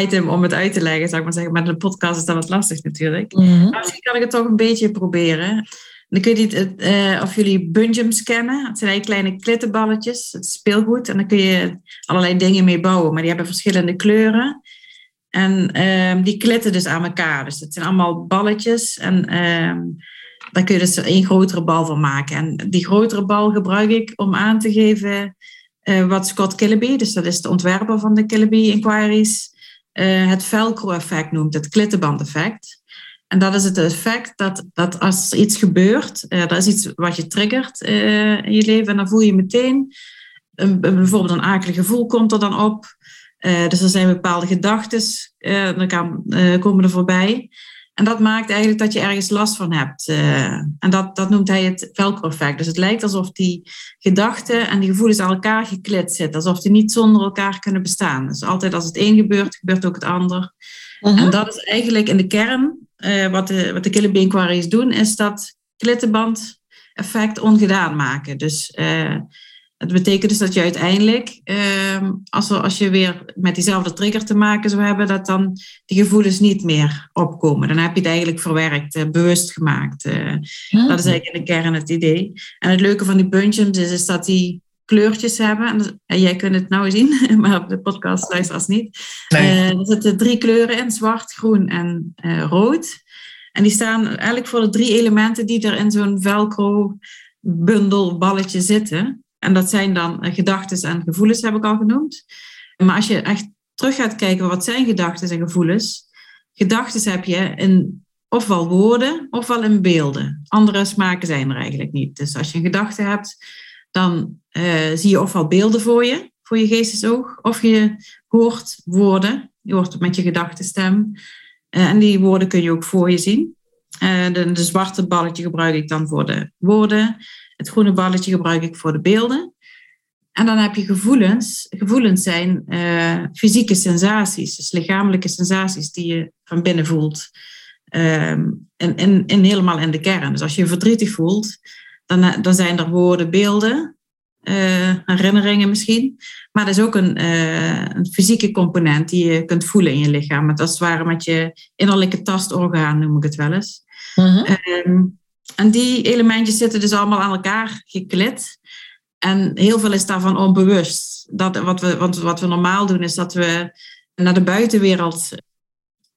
item om het uit te leggen, zou ik maar zeggen. Maar de podcast is dat wat lastig natuurlijk. Maar misschien kan ik het toch een beetje proberen. Ik weet niet eh, of jullie bungeums kennen. Het zijn eigenlijk kleine klittenballetjes. Het speelgoed. En dan kun je allerlei dingen mee bouwen. Maar die hebben verschillende kleuren. En ehm, die klitten dus aan elkaar. Dus het zijn allemaal balletjes. En ehm, daar kun je dus één grotere bal van maken. En die grotere bal gebruik ik om aan te geven eh, wat Scott Killeby, dus dat is de ontwerper van de Killeby Inquiries, eh, het velcro-effect noemt, het klittenband-effect. En dat is het effect dat, dat als iets gebeurt, uh, dat is iets wat je triggert uh, in je leven, en dan voel je meteen, een, bijvoorbeeld een akelig gevoel komt er dan op. Dus er zijn bepaalde gedachten, dan kan, komen er voorbij. En dat maakt eigenlijk dat je ergens last van hebt. en dat, dat noemt hij het velcro-effect. Dus het lijkt alsof die gedachten en die gevoelens aan elkaar geklit zitten. Alsof die niet zonder elkaar kunnen bestaan. Dus altijd als het een gebeurt, gebeurt ook het ander. Uh -huh. En dat is eigenlijk in de kern uh, wat de, wat de doen, is dat klittenband effect ongedaan maken. Dus het betekent dus dat je uiteindelijk, uh, als, er, als je weer met diezelfde trigger te maken zou hebben, dat dan die gevoelens niet meer opkomen. Dan heb je het eigenlijk verwerkt, uh, bewust gemaakt. Uh, dat is eigenlijk in de kern het idee. En het leuke van die bungeons is, is dat die kleurtjes hebben. En jij kunt het nou zien, maar op de podcast luisteraars niet. Nee. Uh, er zitten drie kleuren in, zwart, groen en rood. En die staan eigenlijk voor de drie elementen die er in zo'n velcro bundel balletje zitten. En dat zijn dan gedachten en gevoelens, heb ik al genoemd. Maar als je echt terug gaat kijken, wat zijn gedachten en gevoelens? Gedachten heb je in ofwel woorden ofwel in beelden. Andere smaken zijn er eigenlijk niet. Dus als je een gedachte hebt, dan uh, zie je ofwel beelden voor je, voor je geestesoog, of je hoort woorden. Je hoort met je gedachtenstem. Uh, en die woorden kun je ook voor je zien. De zwarte balletje gebruik ik dan voor de woorden. Het groene balletje gebruik ik voor de beelden. En dan heb je gevoelens. Gevoelens zijn uh, fysieke sensaties, dus lichamelijke sensaties die je van binnen voelt. Um, en, en, en, helemaal in de kern. Dus als je verdrietig voelt, dan, dan zijn er woorden, beelden, uh, herinneringen misschien. Maar er is ook een, uh, een, fysieke component die je kunt voelen in je lichaam. Met als het ware met je innerlijke tastorgaan, noem ik het wel eens. Um, en die elementjes zitten dus allemaal aan elkaar geklit. En heel veel is daarvan onbewust. Dat, wat, we, want wat we normaal doen is dat we naar de buitenwereld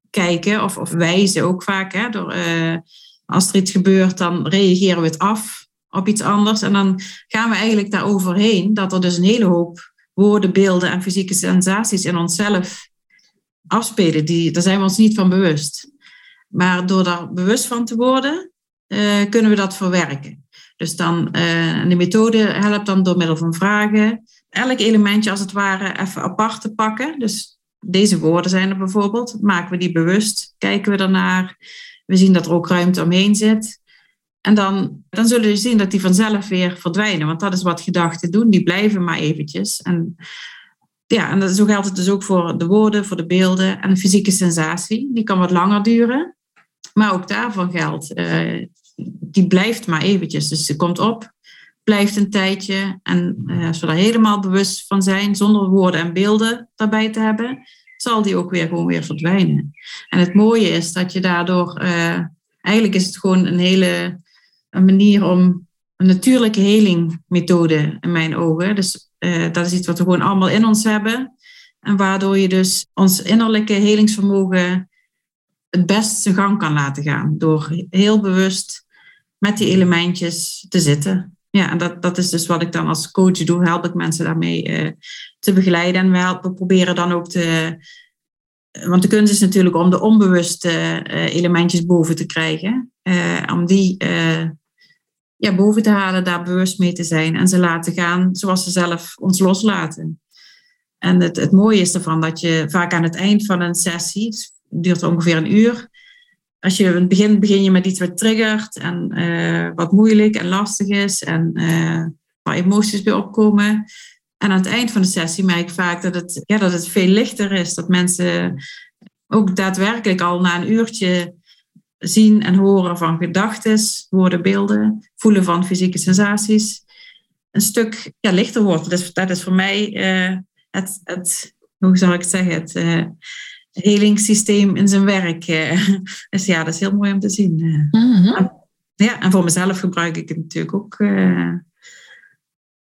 kijken of, of wijzen ook vaak. Hè, door, uh, als er iets gebeurt, dan reageren we het af op iets anders. En dan gaan we eigenlijk daar overheen dat er dus een hele hoop woorden, beelden en fysieke sensaties in onszelf afspelen. Die, daar zijn we ons niet van bewust. Maar door daar bewust van te worden, uh, kunnen we dat verwerken. Dus dan, uh, de methode helpt dan door middel van vragen. Elk elementje als het ware even apart te pakken. Dus deze woorden zijn er bijvoorbeeld. Maken we die bewust, kijken we ernaar. We zien dat er ook ruimte omheen zit. En dan, dan zullen we zien dat die vanzelf weer verdwijnen. Want dat is wat gedachten doen. Die blijven maar eventjes. En ja, en zo geldt het dus ook voor de woorden, voor de beelden en de fysieke sensatie. Die kan wat langer duren. Maar ook daarvan geldt, uh, die blijft maar eventjes. Dus ze komt op, blijft een tijdje. En uh, als we daar helemaal bewust van zijn, zonder woorden en beelden daarbij te hebben, zal die ook weer gewoon weer verdwijnen. En het mooie is dat je daardoor, uh, eigenlijk is het gewoon een hele een manier om een natuurlijke helingmethode in mijn ogen. Dus dat is iets wat we gewoon allemaal in ons hebben. En waardoor je dus ons innerlijke helingsvermogen het best zijn gang kan laten gaan. Door heel bewust met die elementjes te zitten. Ja, en dat, dat is dus wat ik dan als coach doe. Help ik mensen daarmee uh, te begeleiden. En we, helpen, proberen dan ook te... Want de kunst is natuurlijk om de onbewuste uh, elementjes boven te krijgen. Uh, om die ja, boven te halen, daar bewust mee te zijn. En ze laten gaan zoals ze zelf ons loslaten. En het, het mooie is ervan dat je vaak aan het eind van een sessie, het duurt ongeveer een uur, als je in het begin begin je met iets wat triggert en uh, wat moeilijk en lastig is en uh, waar emoties bij opkomen. En aan het eind van de sessie merk ik vaak dat het, ja, dat het veel lichter is. Dat mensen ook daadwerkelijk al na een uurtje zien en horen van gedachten, woorden, beelden, voelen van fysieke sensaties, een stuk ja, lichter wordt. Dat is voor mij uh, het, het, hoe zou ik het zeggen, het helingssysteem in zijn werk. Uh, dus ja, dat is heel mooi om te zien. Mm-hmm. ja, en voor mezelf gebruik ik het natuurlijk ook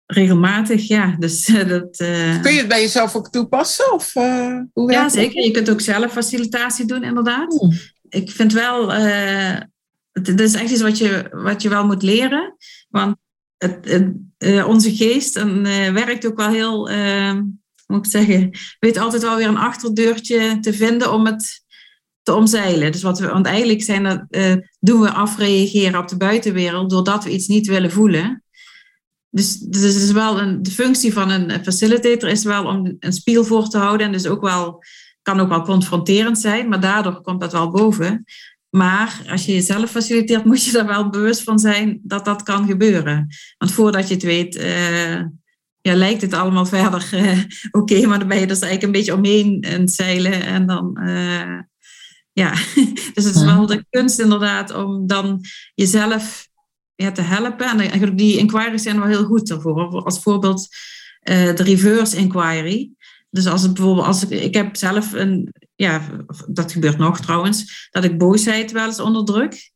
regelmatig. Ja, dus, dat, Kun je het bij jezelf ook toepassen? Of, hoe ja, zeker. Je kunt ook zelf facilitatie doen, inderdaad. Mm ik vind wel, uh, het, is echt iets wat je, wat je wel moet leren. Want het, uh, onze geest en, uh, werkt ook wel heel, moet ik zeggen, weet altijd wel weer een achterdeurtje te vinden om het te omzeilen. Dus wat we, want eigenlijk zijn dat, doen we afreageren op de buitenwereld doordat we iets niet willen voelen. Dus, dus is wel een, de functie van een facilitator is wel om een spiegel voor te houden en dus ook wel kan ook wel confronterend zijn, maar daardoor komt dat wel boven. Maar als je jezelf faciliteert, moet je er wel bewust van zijn dat dat kan gebeuren. Want voordat je het weet, uh, ja, lijkt het allemaal verder uh, oké, maar dan ben je dus eigenlijk een beetje omheen en zeilen. En dan, uh, ja, dus het is wel de kunst inderdaad om dan jezelf ja, te helpen. En die inquiries zijn wel heel goed daarvoor. Als voorbeeld de reverse inquiry. Dus als het bijvoorbeeld, als ik, ik heb zelf een, ja, dat gebeurt nog trouwens, dat ik boosheid wel eens onderdruk.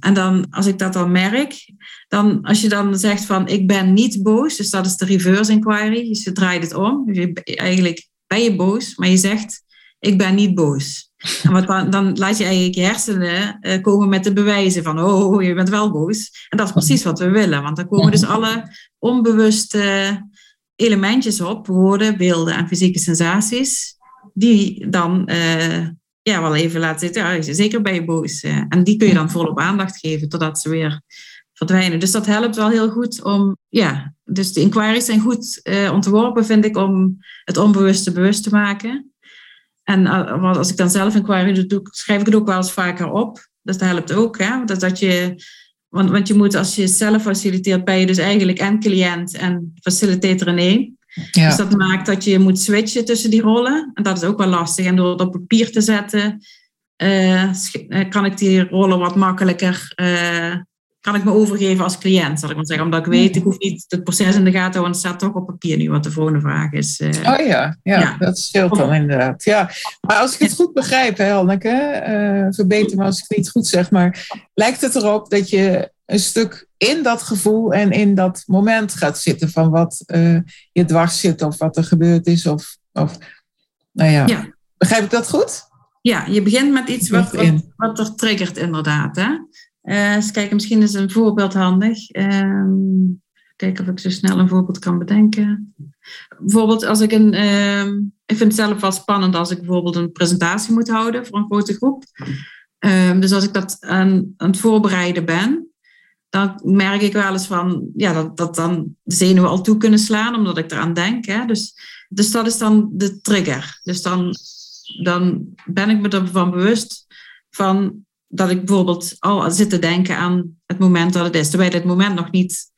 En dan, als ik dat dan merk, dan als je dan zegt van ik ben niet boos, dus dat is de reverse inquiry, dus je draait het om. Dus je, eigenlijk ben je boos, maar je zegt ik ben niet boos. En wat dan, dan laat je eigenlijk je hersenen uh, komen met de bewijzen van oh, je bent wel boos. En dat is precies wat we willen, want dan komen dus alle onbewuste elementjes op, woorden, beelden en fysieke sensaties, die dan uh, ja, wel even laten zitten. Ja, zeker bij je boos. Uh, en die kun je dan volop aandacht geven totdat ze weer verdwijnen. Dus dat helpt wel heel goed om, ja, dus de inquiries zijn goed uh, ontworpen, vind ik, om het onbewuste bewust te maken. En als ik dan zelf inquiry doe, schrijf ik het ook wel eens vaker op. Dus dat helpt ook, hè? Dat, dat je want, want je moet, als je zelf faciliteert, ben je dus eigenlijk en cliënt en facilitator in één. Dus dat maakt dat je moet switchen tussen die rollen. En dat is ook wel lastig. En door het op papier te zetten, uh, kan ik die rollen wat makkelijker uh, kan ik me overgeven als cliënt, zal ik maar zeggen. Omdat ik weet, ik hoef niet het proces in de gaten te houden, het staat toch op papier nu wat de volgende vraag is. Uh, oh ja, ja, dat scheelt dan inderdaad. Ja. Maar als ik het goed begrijp, Helneke, uh, verbeter me als ik het niet goed zeg, maar lijkt het erop dat je een stuk in dat gevoel en in dat moment gaat zitten van wat uh, je dwars zit of wat er gebeurd is of, of nou ja. ja. Begrijp ik dat goed? Ja, je begint met iets wat, wat, wat er triggert inderdaad. Hè? Uh, eens kijken, misschien is een voorbeeld handig. Uh, kijken of ik zo snel een voorbeeld kan bedenken. Bijvoorbeeld als ik een... Uh, ik vind het zelf wel spannend als ik bijvoorbeeld een presentatie moet houden voor een grote groep. Ehm, dus als ik dat aan, aan, het voorbereiden ben, dan merk ik wel eens van, ja, dat, dat dan de zenuwen al toe kunnen slaan, omdat ik eraan denk. Hè? Dus, dus dat is dan de trigger. Dus dan, dan ben ik me ervan bewust van dat ik bijvoorbeeld al zit te denken aan het moment dat het is, terwijl het moment nog niet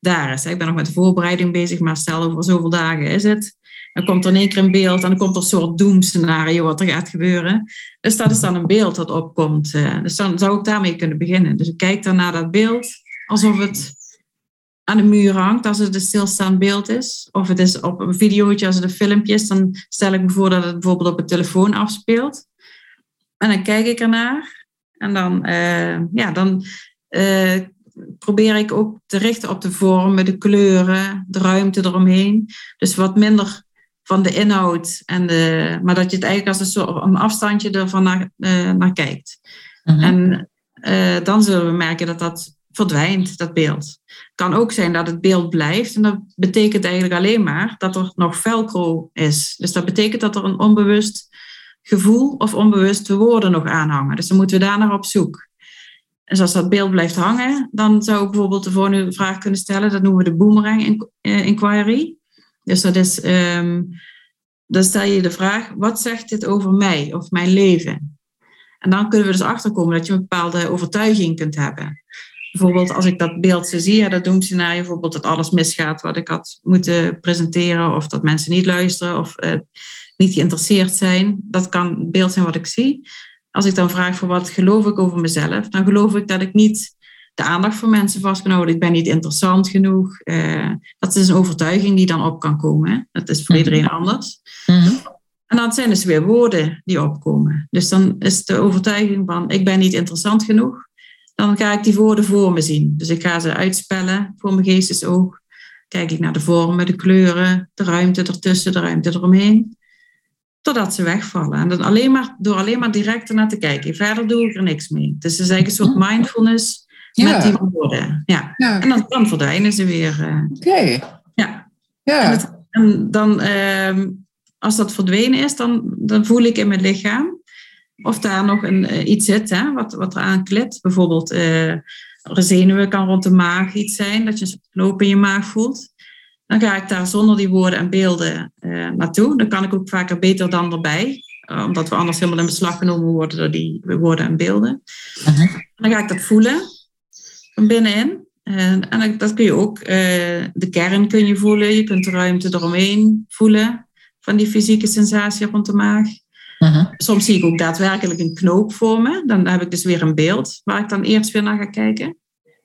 daar is. Ik ben nog met voorbereiding bezig, maar stel over zoveel dagen is het. Dan komt er in één keer een beeld en dan komt er een soort doemscenario wat er gaat gebeuren. Dus dat is dan een beeld dat opkomt. Eh. Dus dan zou ik daarmee kunnen beginnen. Dus ik kijk dan naar dat beeld alsof het aan de muur hangt als het een stilstaand beeld is. Of het is op een videootje als het een filmpje is. Dan stel ik me voor dat het bijvoorbeeld op een telefoon afspeelt. En dan kijk ik ernaar. En dan, uh, ja, dan uh, probeer ik ook te richten op de vormen, de kleuren, de ruimte eromheen. Dus wat minder van de inhoud, en de, maar dat je het eigenlijk als een soort een afstandje ervan naar, uh, naar kijkt. -hmm. En dan zullen we merken dat dat verdwijnt, dat beeld. Het kan ook zijn dat het beeld blijft. En dat betekent eigenlijk alleen maar dat er nog velcro is. Dus dat betekent dat er een onbewust gevoel of onbewuste woorden nog aanhangen. Dus dan moeten we daar naar op zoek. En als dat beeld blijft hangen, dan zou ik bijvoorbeeld de volgende vraag kunnen stellen. Dat noemen we de boomerang eh, inquiry. Dus dat is, um, dan stel je de vraag, wat zegt dit over mij of mijn leven? En dan kunnen we dus achterkomen dat je een bepaalde overtuiging kunt hebben. Bijvoorbeeld als ik dat beeld zo zie, dat doemscenario, bijvoorbeeld dat alles misgaat wat ik had moeten presenteren, of dat mensen niet luisteren, of uh, niet geïnteresseerd zijn. Dat kan het beeld zijn wat ik zie. Als ik dan vraag voor wat geloof ik over mezelf, dan geloof ik dat ik niet de aandacht van mensen vast kan houden. Ik ben niet interessant genoeg. Uh, dat is een overtuiging die dan op kan komen. Dat is voor mhm. iedereen anders. Mm En dan zijn dus weer woorden die opkomen. Dus dan is de overtuiging van ik ben niet interessant genoeg. Dan ga ik die woorden voor me zien. Dus ik ga ze uitspellen voor mijn geestesoog. Kijk ik naar de vormen, de kleuren, de ruimte ertussen, de ruimte eromheen totdat ze wegvallen. En dan alleen maar, door alleen maar direct ernaar te kijken. Verder doe ik er niks mee. Dus het is eigenlijk een soort mindfulness met die woorden. Ja. En dan, dan verdwijnen ze weer. Uh. Oké. Ja. ja. En, dan, uh, als dat verdwenen is, dan, dan voel ik in mijn lichaam of daar nog een, uh, iets zit hè, wat, wat eraan klit. Bijvoorbeeld uh, zenuwen kan rond de maag iets zijn, dat je een knoop in je maag voelt. Dan ga ik daar zonder die woorden en beelden uh, naartoe. Dan kan ik ook vaker beter dan erbij. Uh, omdat we anders helemaal in beslag genomen worden door die woorden en beelden. Uh-huh. Dan ga ik dat voelen van binnenin. En, en dat kun je ook, uh, de kern kun je voelen. Je kunt de ruimte eromheen voelen. Van die fysieke sensatie rond de maag. Uh-huh. Soms zie ik ook daadwerkelijk een knoop vormen. Dan heb ik dus weer een beeld waar ik dan eerst weer naar ga kijken.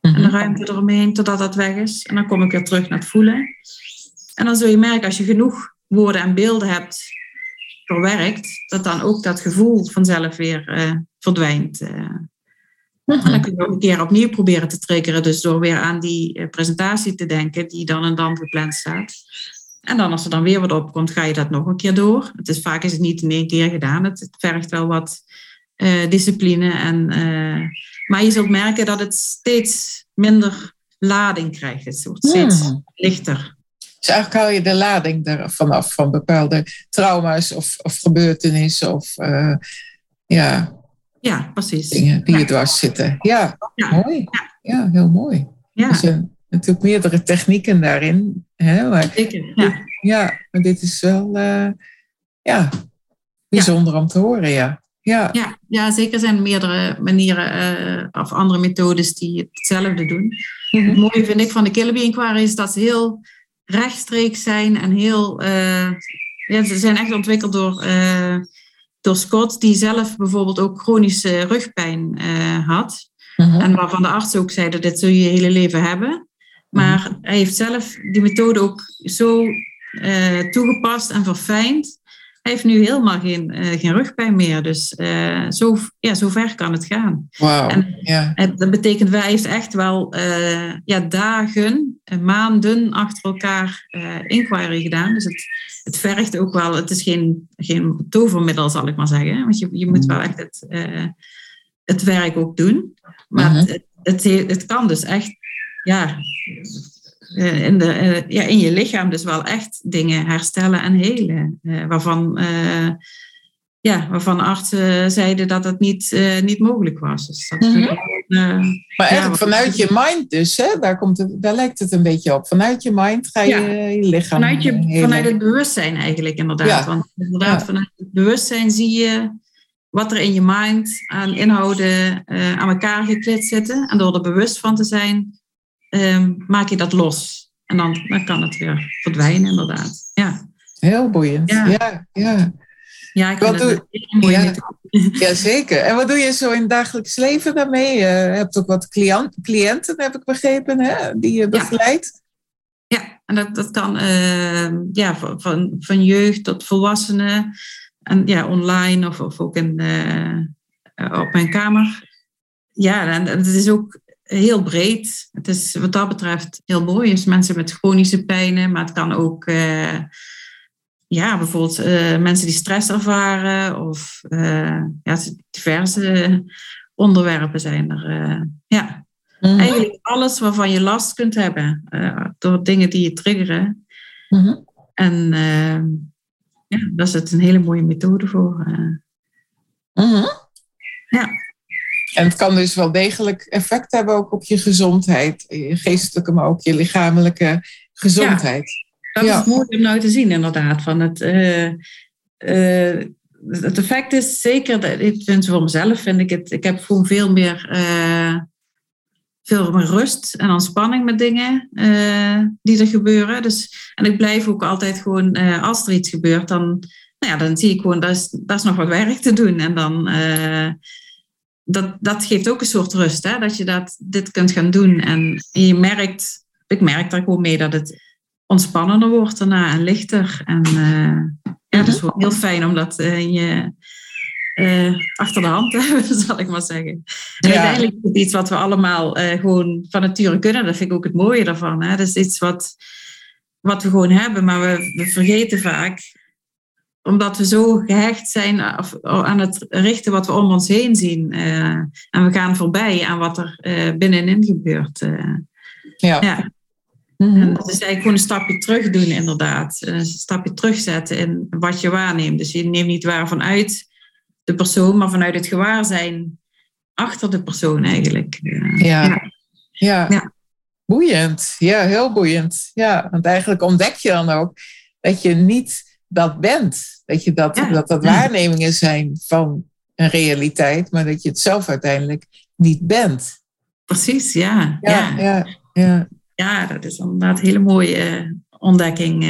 En de mhm. ruimte eromheen totdat dat weg is. En dan kom ik weer terug naar het voelen. En dan zul je merken als je genoeg woorden en beelden hebt verwerkt, dat dan ook dat gevoel vanzelf weer uh, verdwijnt. Uh. En dan kun je ook een keer opnieuw proberen te triggeren. Dus door weer aan die eh, presentatie te denken, die dan en dan gepland staat. En dan als er dan weer wat opkomt, ga je dat nog een keer door. Het is, vaak is het niet in één keer gedaan. Het, vergt wel wat discipline. En, maar je zult merken dat het steeds minder lading krijgt. Het wordt steeds hmm. lichter. Dus eigenlijk haal je de lading er vanaf van bepaalde trauma's of, of gebeurtenissen of uh, ja, ja, precies. dingen die ja. je dwars zitten. Ja, ja. mooi. Ja. heel mooi. Ja. Er zijn natuurlijk meerdere technieken daarin. Hè, maar, Zeker, ja. ja, maar dit is wel uh, ja, bijzonder om te horen, ja. Ja. Ja, ja, zeker zijn er meerdere manieren uh, of andere methodes die hetzelfde doen. Mm -hmm. Het mooie vind ik van de Killeby Inquiry is dat ze heel rechtstreeks zijn en heel. Uh, ja, ze zijn echt ontwikkeld door, uh, door Scott, die zelf bijvoorbeeld ook chronische rugpijn had. -huh. En waarvan de arts ook zei dat dit zul je je hele leven hebben. Maar -huh. hij heeft zelf die methode ook zo toegepast en verfijnd. Hij heeft nu helemaal geen, geen rugpijn meer. Dus zo, ja, zo ver kan het gaan. Wow. En dat betekent, wij heeft echt wel ja, dagen, maanden achter elkaar inquiry gedaan. Dus het, het vergt ook wel, het is geen, geen tovermiddel, zal ik maar zeggen. Want je, je moet wel echt het, het werk ook doen. Maar uh -huh. het, het, het, kan dus echt, ja, in, de, ja, in je lichaam dus wel echt dingen herstellen en helen. waarvan, ja, waarvan artsen zeiden dat het niet, niet mogelijk was. Dus dat uh -huh. maar eigenlijk ja, vanuit je mind dus, hè? Daar, komt het, daar lijkt het een beetje op. Vanuit je mind ga je ja, je lichaam vanuit, je, vanuit het bewustzijn eigenlijk inderdaad. Ja. Want inderdaad, vanuit het bewustzijn zie je wat er in je mind aan inhouden uh, aan elkaar geklit zitten. En door er bewust van te zijn, um, maak je dat los. En dan, dan kan het weer verdwijnen, inderdaad. Ja. Heel boeiend. Ja, ja. ja. ja ik wat doe... ja. ja, zeker. En wat doe je zo in het dagelijks leven daarmee? Je hebt ook wat cliënt, cliënten, heb ik begrepen, hè, die je begeleidt. Ja. ja, en dat, dat kan uh, ja, van, van jeugd tot volwassenen. En ja, online of, of ook in, uh, op mijn kamer. Ja, en het is ook heel breed. Het is wat dat betreft heel mooi. Dus mensen met chronische pijnen, maar het kan ook, uh, ja, bijvoorbeeld uh, mensen die stress ervaren of uh, ja, diverse onderwerpen zijn er. ja, mm-hmm. eigenlijk alles waarvan je last kunt hebben door dingen die je triggeren. Mm-hmm. En ja, daar is het een hele mooie methode voor. Mm-hmm. Ja. En het kan dus wel degelijk effect hebben ook op je gezondheid. Je geestelijke, maar ook je lichamelijke gezondheid. Ja, dat ja. is mooi om nou te zien inderdaad. Van het, uh, uh, het effect is zeker, ik vind voor mezelf, vind ik het, ik heb gewoon veel meer, uh, veel meer rust en ontspanning met dingen die er gebeuren. Dus, en ik blijf ook altijd gewoon, als er iets gebeurt, dan, nou ja, dan zie ik gewoon, dat is, dat is nog wat werk te doen. En dan dat, dat geeft ook een soort rust, hè? dat je dat, dit kunt gaan doen. En je merkt, ik merk daar gewoon mee dat het ontspannender wordt daarna en lichter. En uh, ja, dat is wel heel fijn om dat uh, je uh, achter de hand te hebben, zal ik maar zeggen. En ja. uiteindelijk is het iets wat we allemaal gewoon van nature kunnen. Dat vind ik ook het mooie daarvan. Hè? Dat is iets wat, wat we gewoon hebben, maar we, we vergeten vaak omdat we zo gehecht zijn aan het richten wat we om ons heen zien. Uh, en we gaan voorbij aan wat er uh, binnenin gebeurt. Uh, ja. ja. Mm-hmm. En dat is eigenlijk gewoon een stapje terug doen, inderdaad. Een stapje terugzetten in wat je waarneemt. Dus je neemt niet waar vanuit de persoon, maar vanuit het gewaarzijn achter de persoon eigenlijk. Ja. Ja. ja. ja. Boeiend. Ja, heel boeiend. Ja, want eigenlijk ontdek je dan ook dat je niet dat bent. Dat, je dat, ja. dat dat waarnemingen zijn van een realiteit, maar dat je het zelf uiteindelijk niet bent. Precies, ja. Ja, ja, ja. ja. dat is inderdaad een hele mooie ontdekking.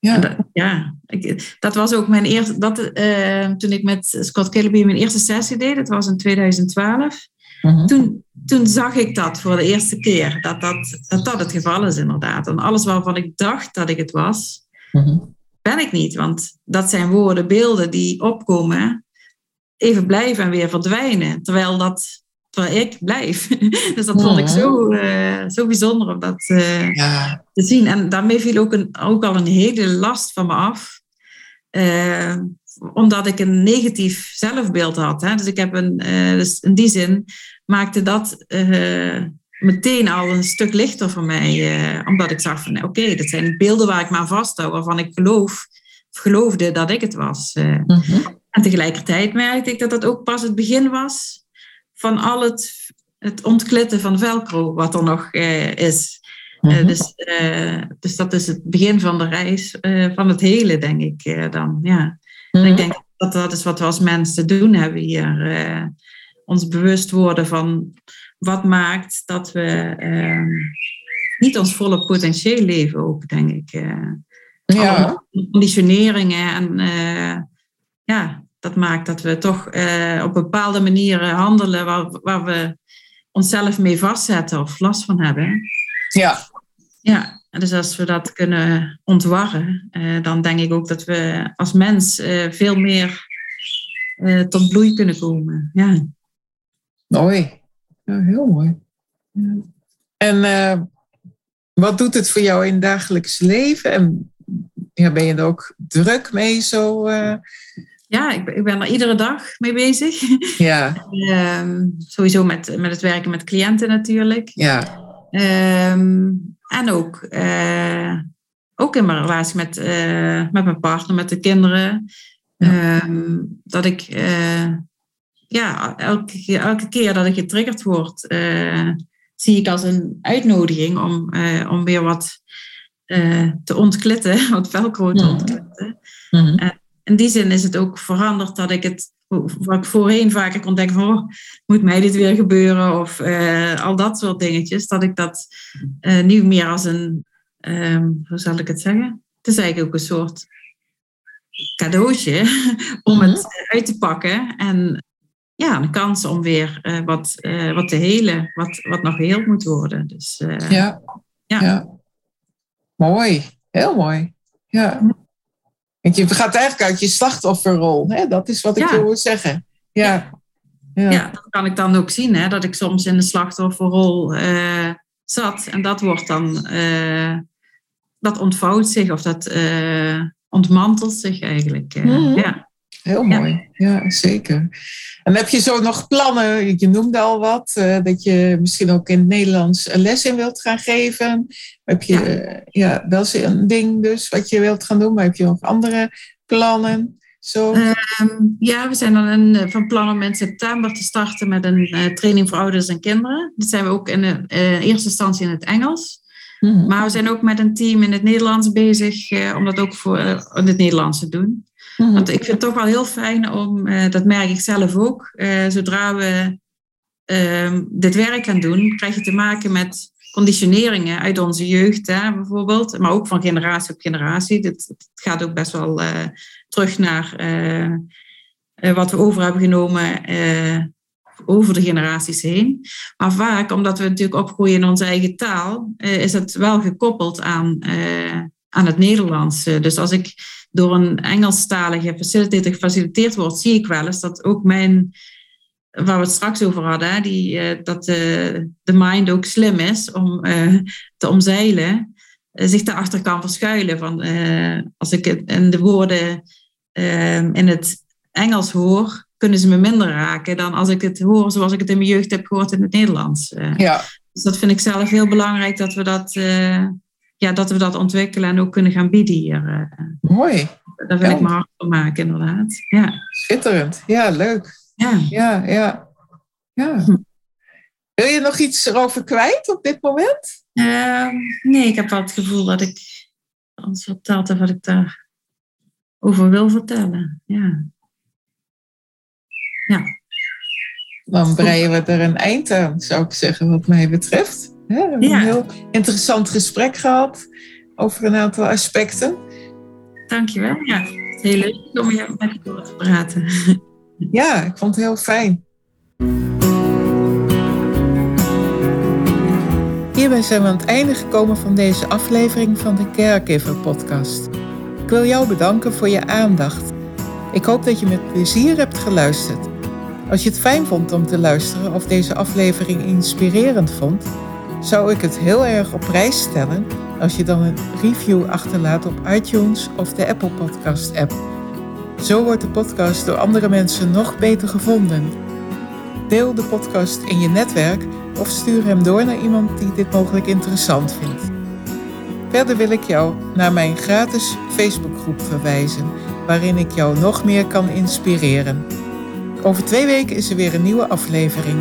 ja, dat, ja. Ik, dat was ook mijn eerste, dat, uh, toen ik met Scott Killeby mijn eerste sessie deed, dat was in 2012. Uh-huh. Toen, toen zag ik dat voor de eerste keer, dat dat, dat dat het geval is inderdaad. En alles waarvan ik dacht dat ik het was, uh-huh ben ik niet. Want dat zijn woorden, beelden die opkomen, even blijven en weer verdwijnen. Terwijl dat terwijl ik blijf. dus dat vond ik zo, uh, zo bijzonder om dat uh, ja. te zien. En daarmee viel ook, een, ook al een hele last van me af. Uh, omdat ik een negatief zelfbeeld had. Hè. Dus ik heb een, dus in die zin maakte dat meteen al een stuk lichter voor mij. omdat ik zag van oké, okay, dat zijn beelden waar ik me aan vasthoud, waarvan ik geloof, geloofde dat ik het was. Mm -hmm. En tegelijkertijd merkte ik dat dat ook pas het begin was van al het, het ontklitten van velcro wat er nog is. Uh, dus, dus dat is het begin van de reis van het hele, denk ik dan. Ja. En ik denk dat dat is wat we als mensen doen hebben hier. ons bewust worden van wat maakt dat we ehm, niet ons volle potentieel leven ook, denk ik. ja. Conditioneringen en ja, dat maakt dat we toch uh, op bepaalde manieren handelen waar, waar we onszelf mee vastzetten of last van hebben. Ja. Ja, dus als we dat kunnen ontwarren, dan denk ik ook dat we als mens veel meer tot bloei kunnen komen. Ja. Mooi. Ja, heel mooi. Ja. En wat doet het voor jou in het dagelijks leven? En ja, ben je er ook druk mee zo? Ja, ik, ik ben er iedere dag mee bezig. Ja. um, sowieso met, met het werken met cliënten natuurlijk. Ja. Um, en ook, uh, ook in mijn relatie met, met mijn partner, met de kinderen. Ja. Um, dat ik uh, ja, elke, elke keer dat ik getriggerd word, zie ik als een uitnodiging om, om weer wat te ontklitten, wat velcro te ontklitten. Mm -hmm. En, in die zin is het ook veranderd dat ik het, wat ik voorheen vaker kon denken van, oh, moet mij dit weer gebeuren? Of al dat soort dingetjes. Dat ik dat nu meer als een, um, hoe zal ik het zeggen? Het is eigenlijk ook een soort cadeautje om mm -hmm. het uit te pakken. En ja, een kans om weer uh, wat, wat te helen, wat, wat nog geheeld moet worden. Dus, ja. ja. ja. Mooi, heel mooi. Ja. Want je gaat eigenlijk uit je slachtofferrol. Hè? Dat is wat ik ja. wil zeggen. Ja. ja. Ja. dat kan ik dan ook zien. Hè? Dat ik soms in de slachtofferrol zat. En dat wordt dan... Dat ontvouwt zich of dat ontmantelt zich eigenlijk. Mm -hmm. Ja. Heel mooi, ja. ja. zeker. En heb je zo nog plannen? Je noemde al wat, uh, dat je misschien ook in het Nederlands een les in wilt gaan geven. Heb je ja. ja, wel eens een ding dus wat je wilt gaan doen, maar heb je nog andere plannen? Zo? Um, ja, we zijn dan in, van plan om in september te starten met een uh, training voor ouders en kinderen. Dat zijn we ook in, de, eerste instantie in het Engels. Mm -hmm. Maar we zijn ook met een team in het Nederlands bezig om dat ook voor, in het Nederlands te doen. Mm-hmm. Want ik vind het toch wel heel fijn om, uh, dat merk ik zelf ook, uh, zodra we uh, dit werk gaan doen, krijg je te maken met conditioneringen uit onze jeugd, hè, bijvoorbeeld, maar ook van generatie op generatie. Dit, gaat ook best wel uh, terug naar wat we over hebben genomen over de generaties heen. Maar vaak, omdat we natuurlijk opgroeien in onze eigen taal, is het wel gekoppeld aan, aan het Nederlands. Dus als ik door een Engelstalige facilitator gefaciliteerd wordt, zie ik wel eens dat ook mijn, waar we het straks over hadden, die, uh, dat de, de mind ook slim is om uh, te omzeilen, zich daarachter kan verschuilen. Van, als ik het in de woorden in het Engels hoor, kunnen ze me minder raken dan als ik het hoor zoals ik het in mijn jeugd heb gehoord in het Nederlands. ja. Dus dat vind ik zelf heel belangrijk dat we dat ja, dat we dat ontwikkelen en ook kunnen gaan bieden hier. Mooi. Daar wil ja. ik me hard voor maken, inderdaad. Ja. Schitterend. Ja, leuk. Ja. Ja, ja. ja. Hm. Wil je nog iets erover kwijt op dit moment? Uh, nee, ik heb wel het gevoel dat ik alles verteld heb wat ik daarover wil vertellen. Ja. Ja. Dan breien we er een eind aan, zou ik zeggen, wat mij betreft. We hebben ja. een heel interessant gesprek gehad over een aantal aspecten. Dankjewel. Ja, het is heel leuk om je met je te praten. Ja, ik vond het heel fijn. Hierbij zijn we aan het einde gekomen van deze aflevering van de Caregiver podcast. Ik wil jou bedanken voor je aandacht. Ik hoop dat je met plezier hebt geluisterd. Als je het fijn vond om te luisteren of deze aflevering inspirerend vond, zou ik het heel erg op prijs stellen als je dan een review achterlaat op iTunes of de Apple Podcast app. Zo wordt de podcast door andere mensen nog beter gevonden. Deel de podcast in je netwerk of stuur hem door naar iemand die dit mogelijk interessant vindt. Verder wil ik jou naar mijn gratis Facebookgroep verwijzen, waarin ik jou nog meer kan inspireren. Over twee weken is er weer een nieuwe aflevering.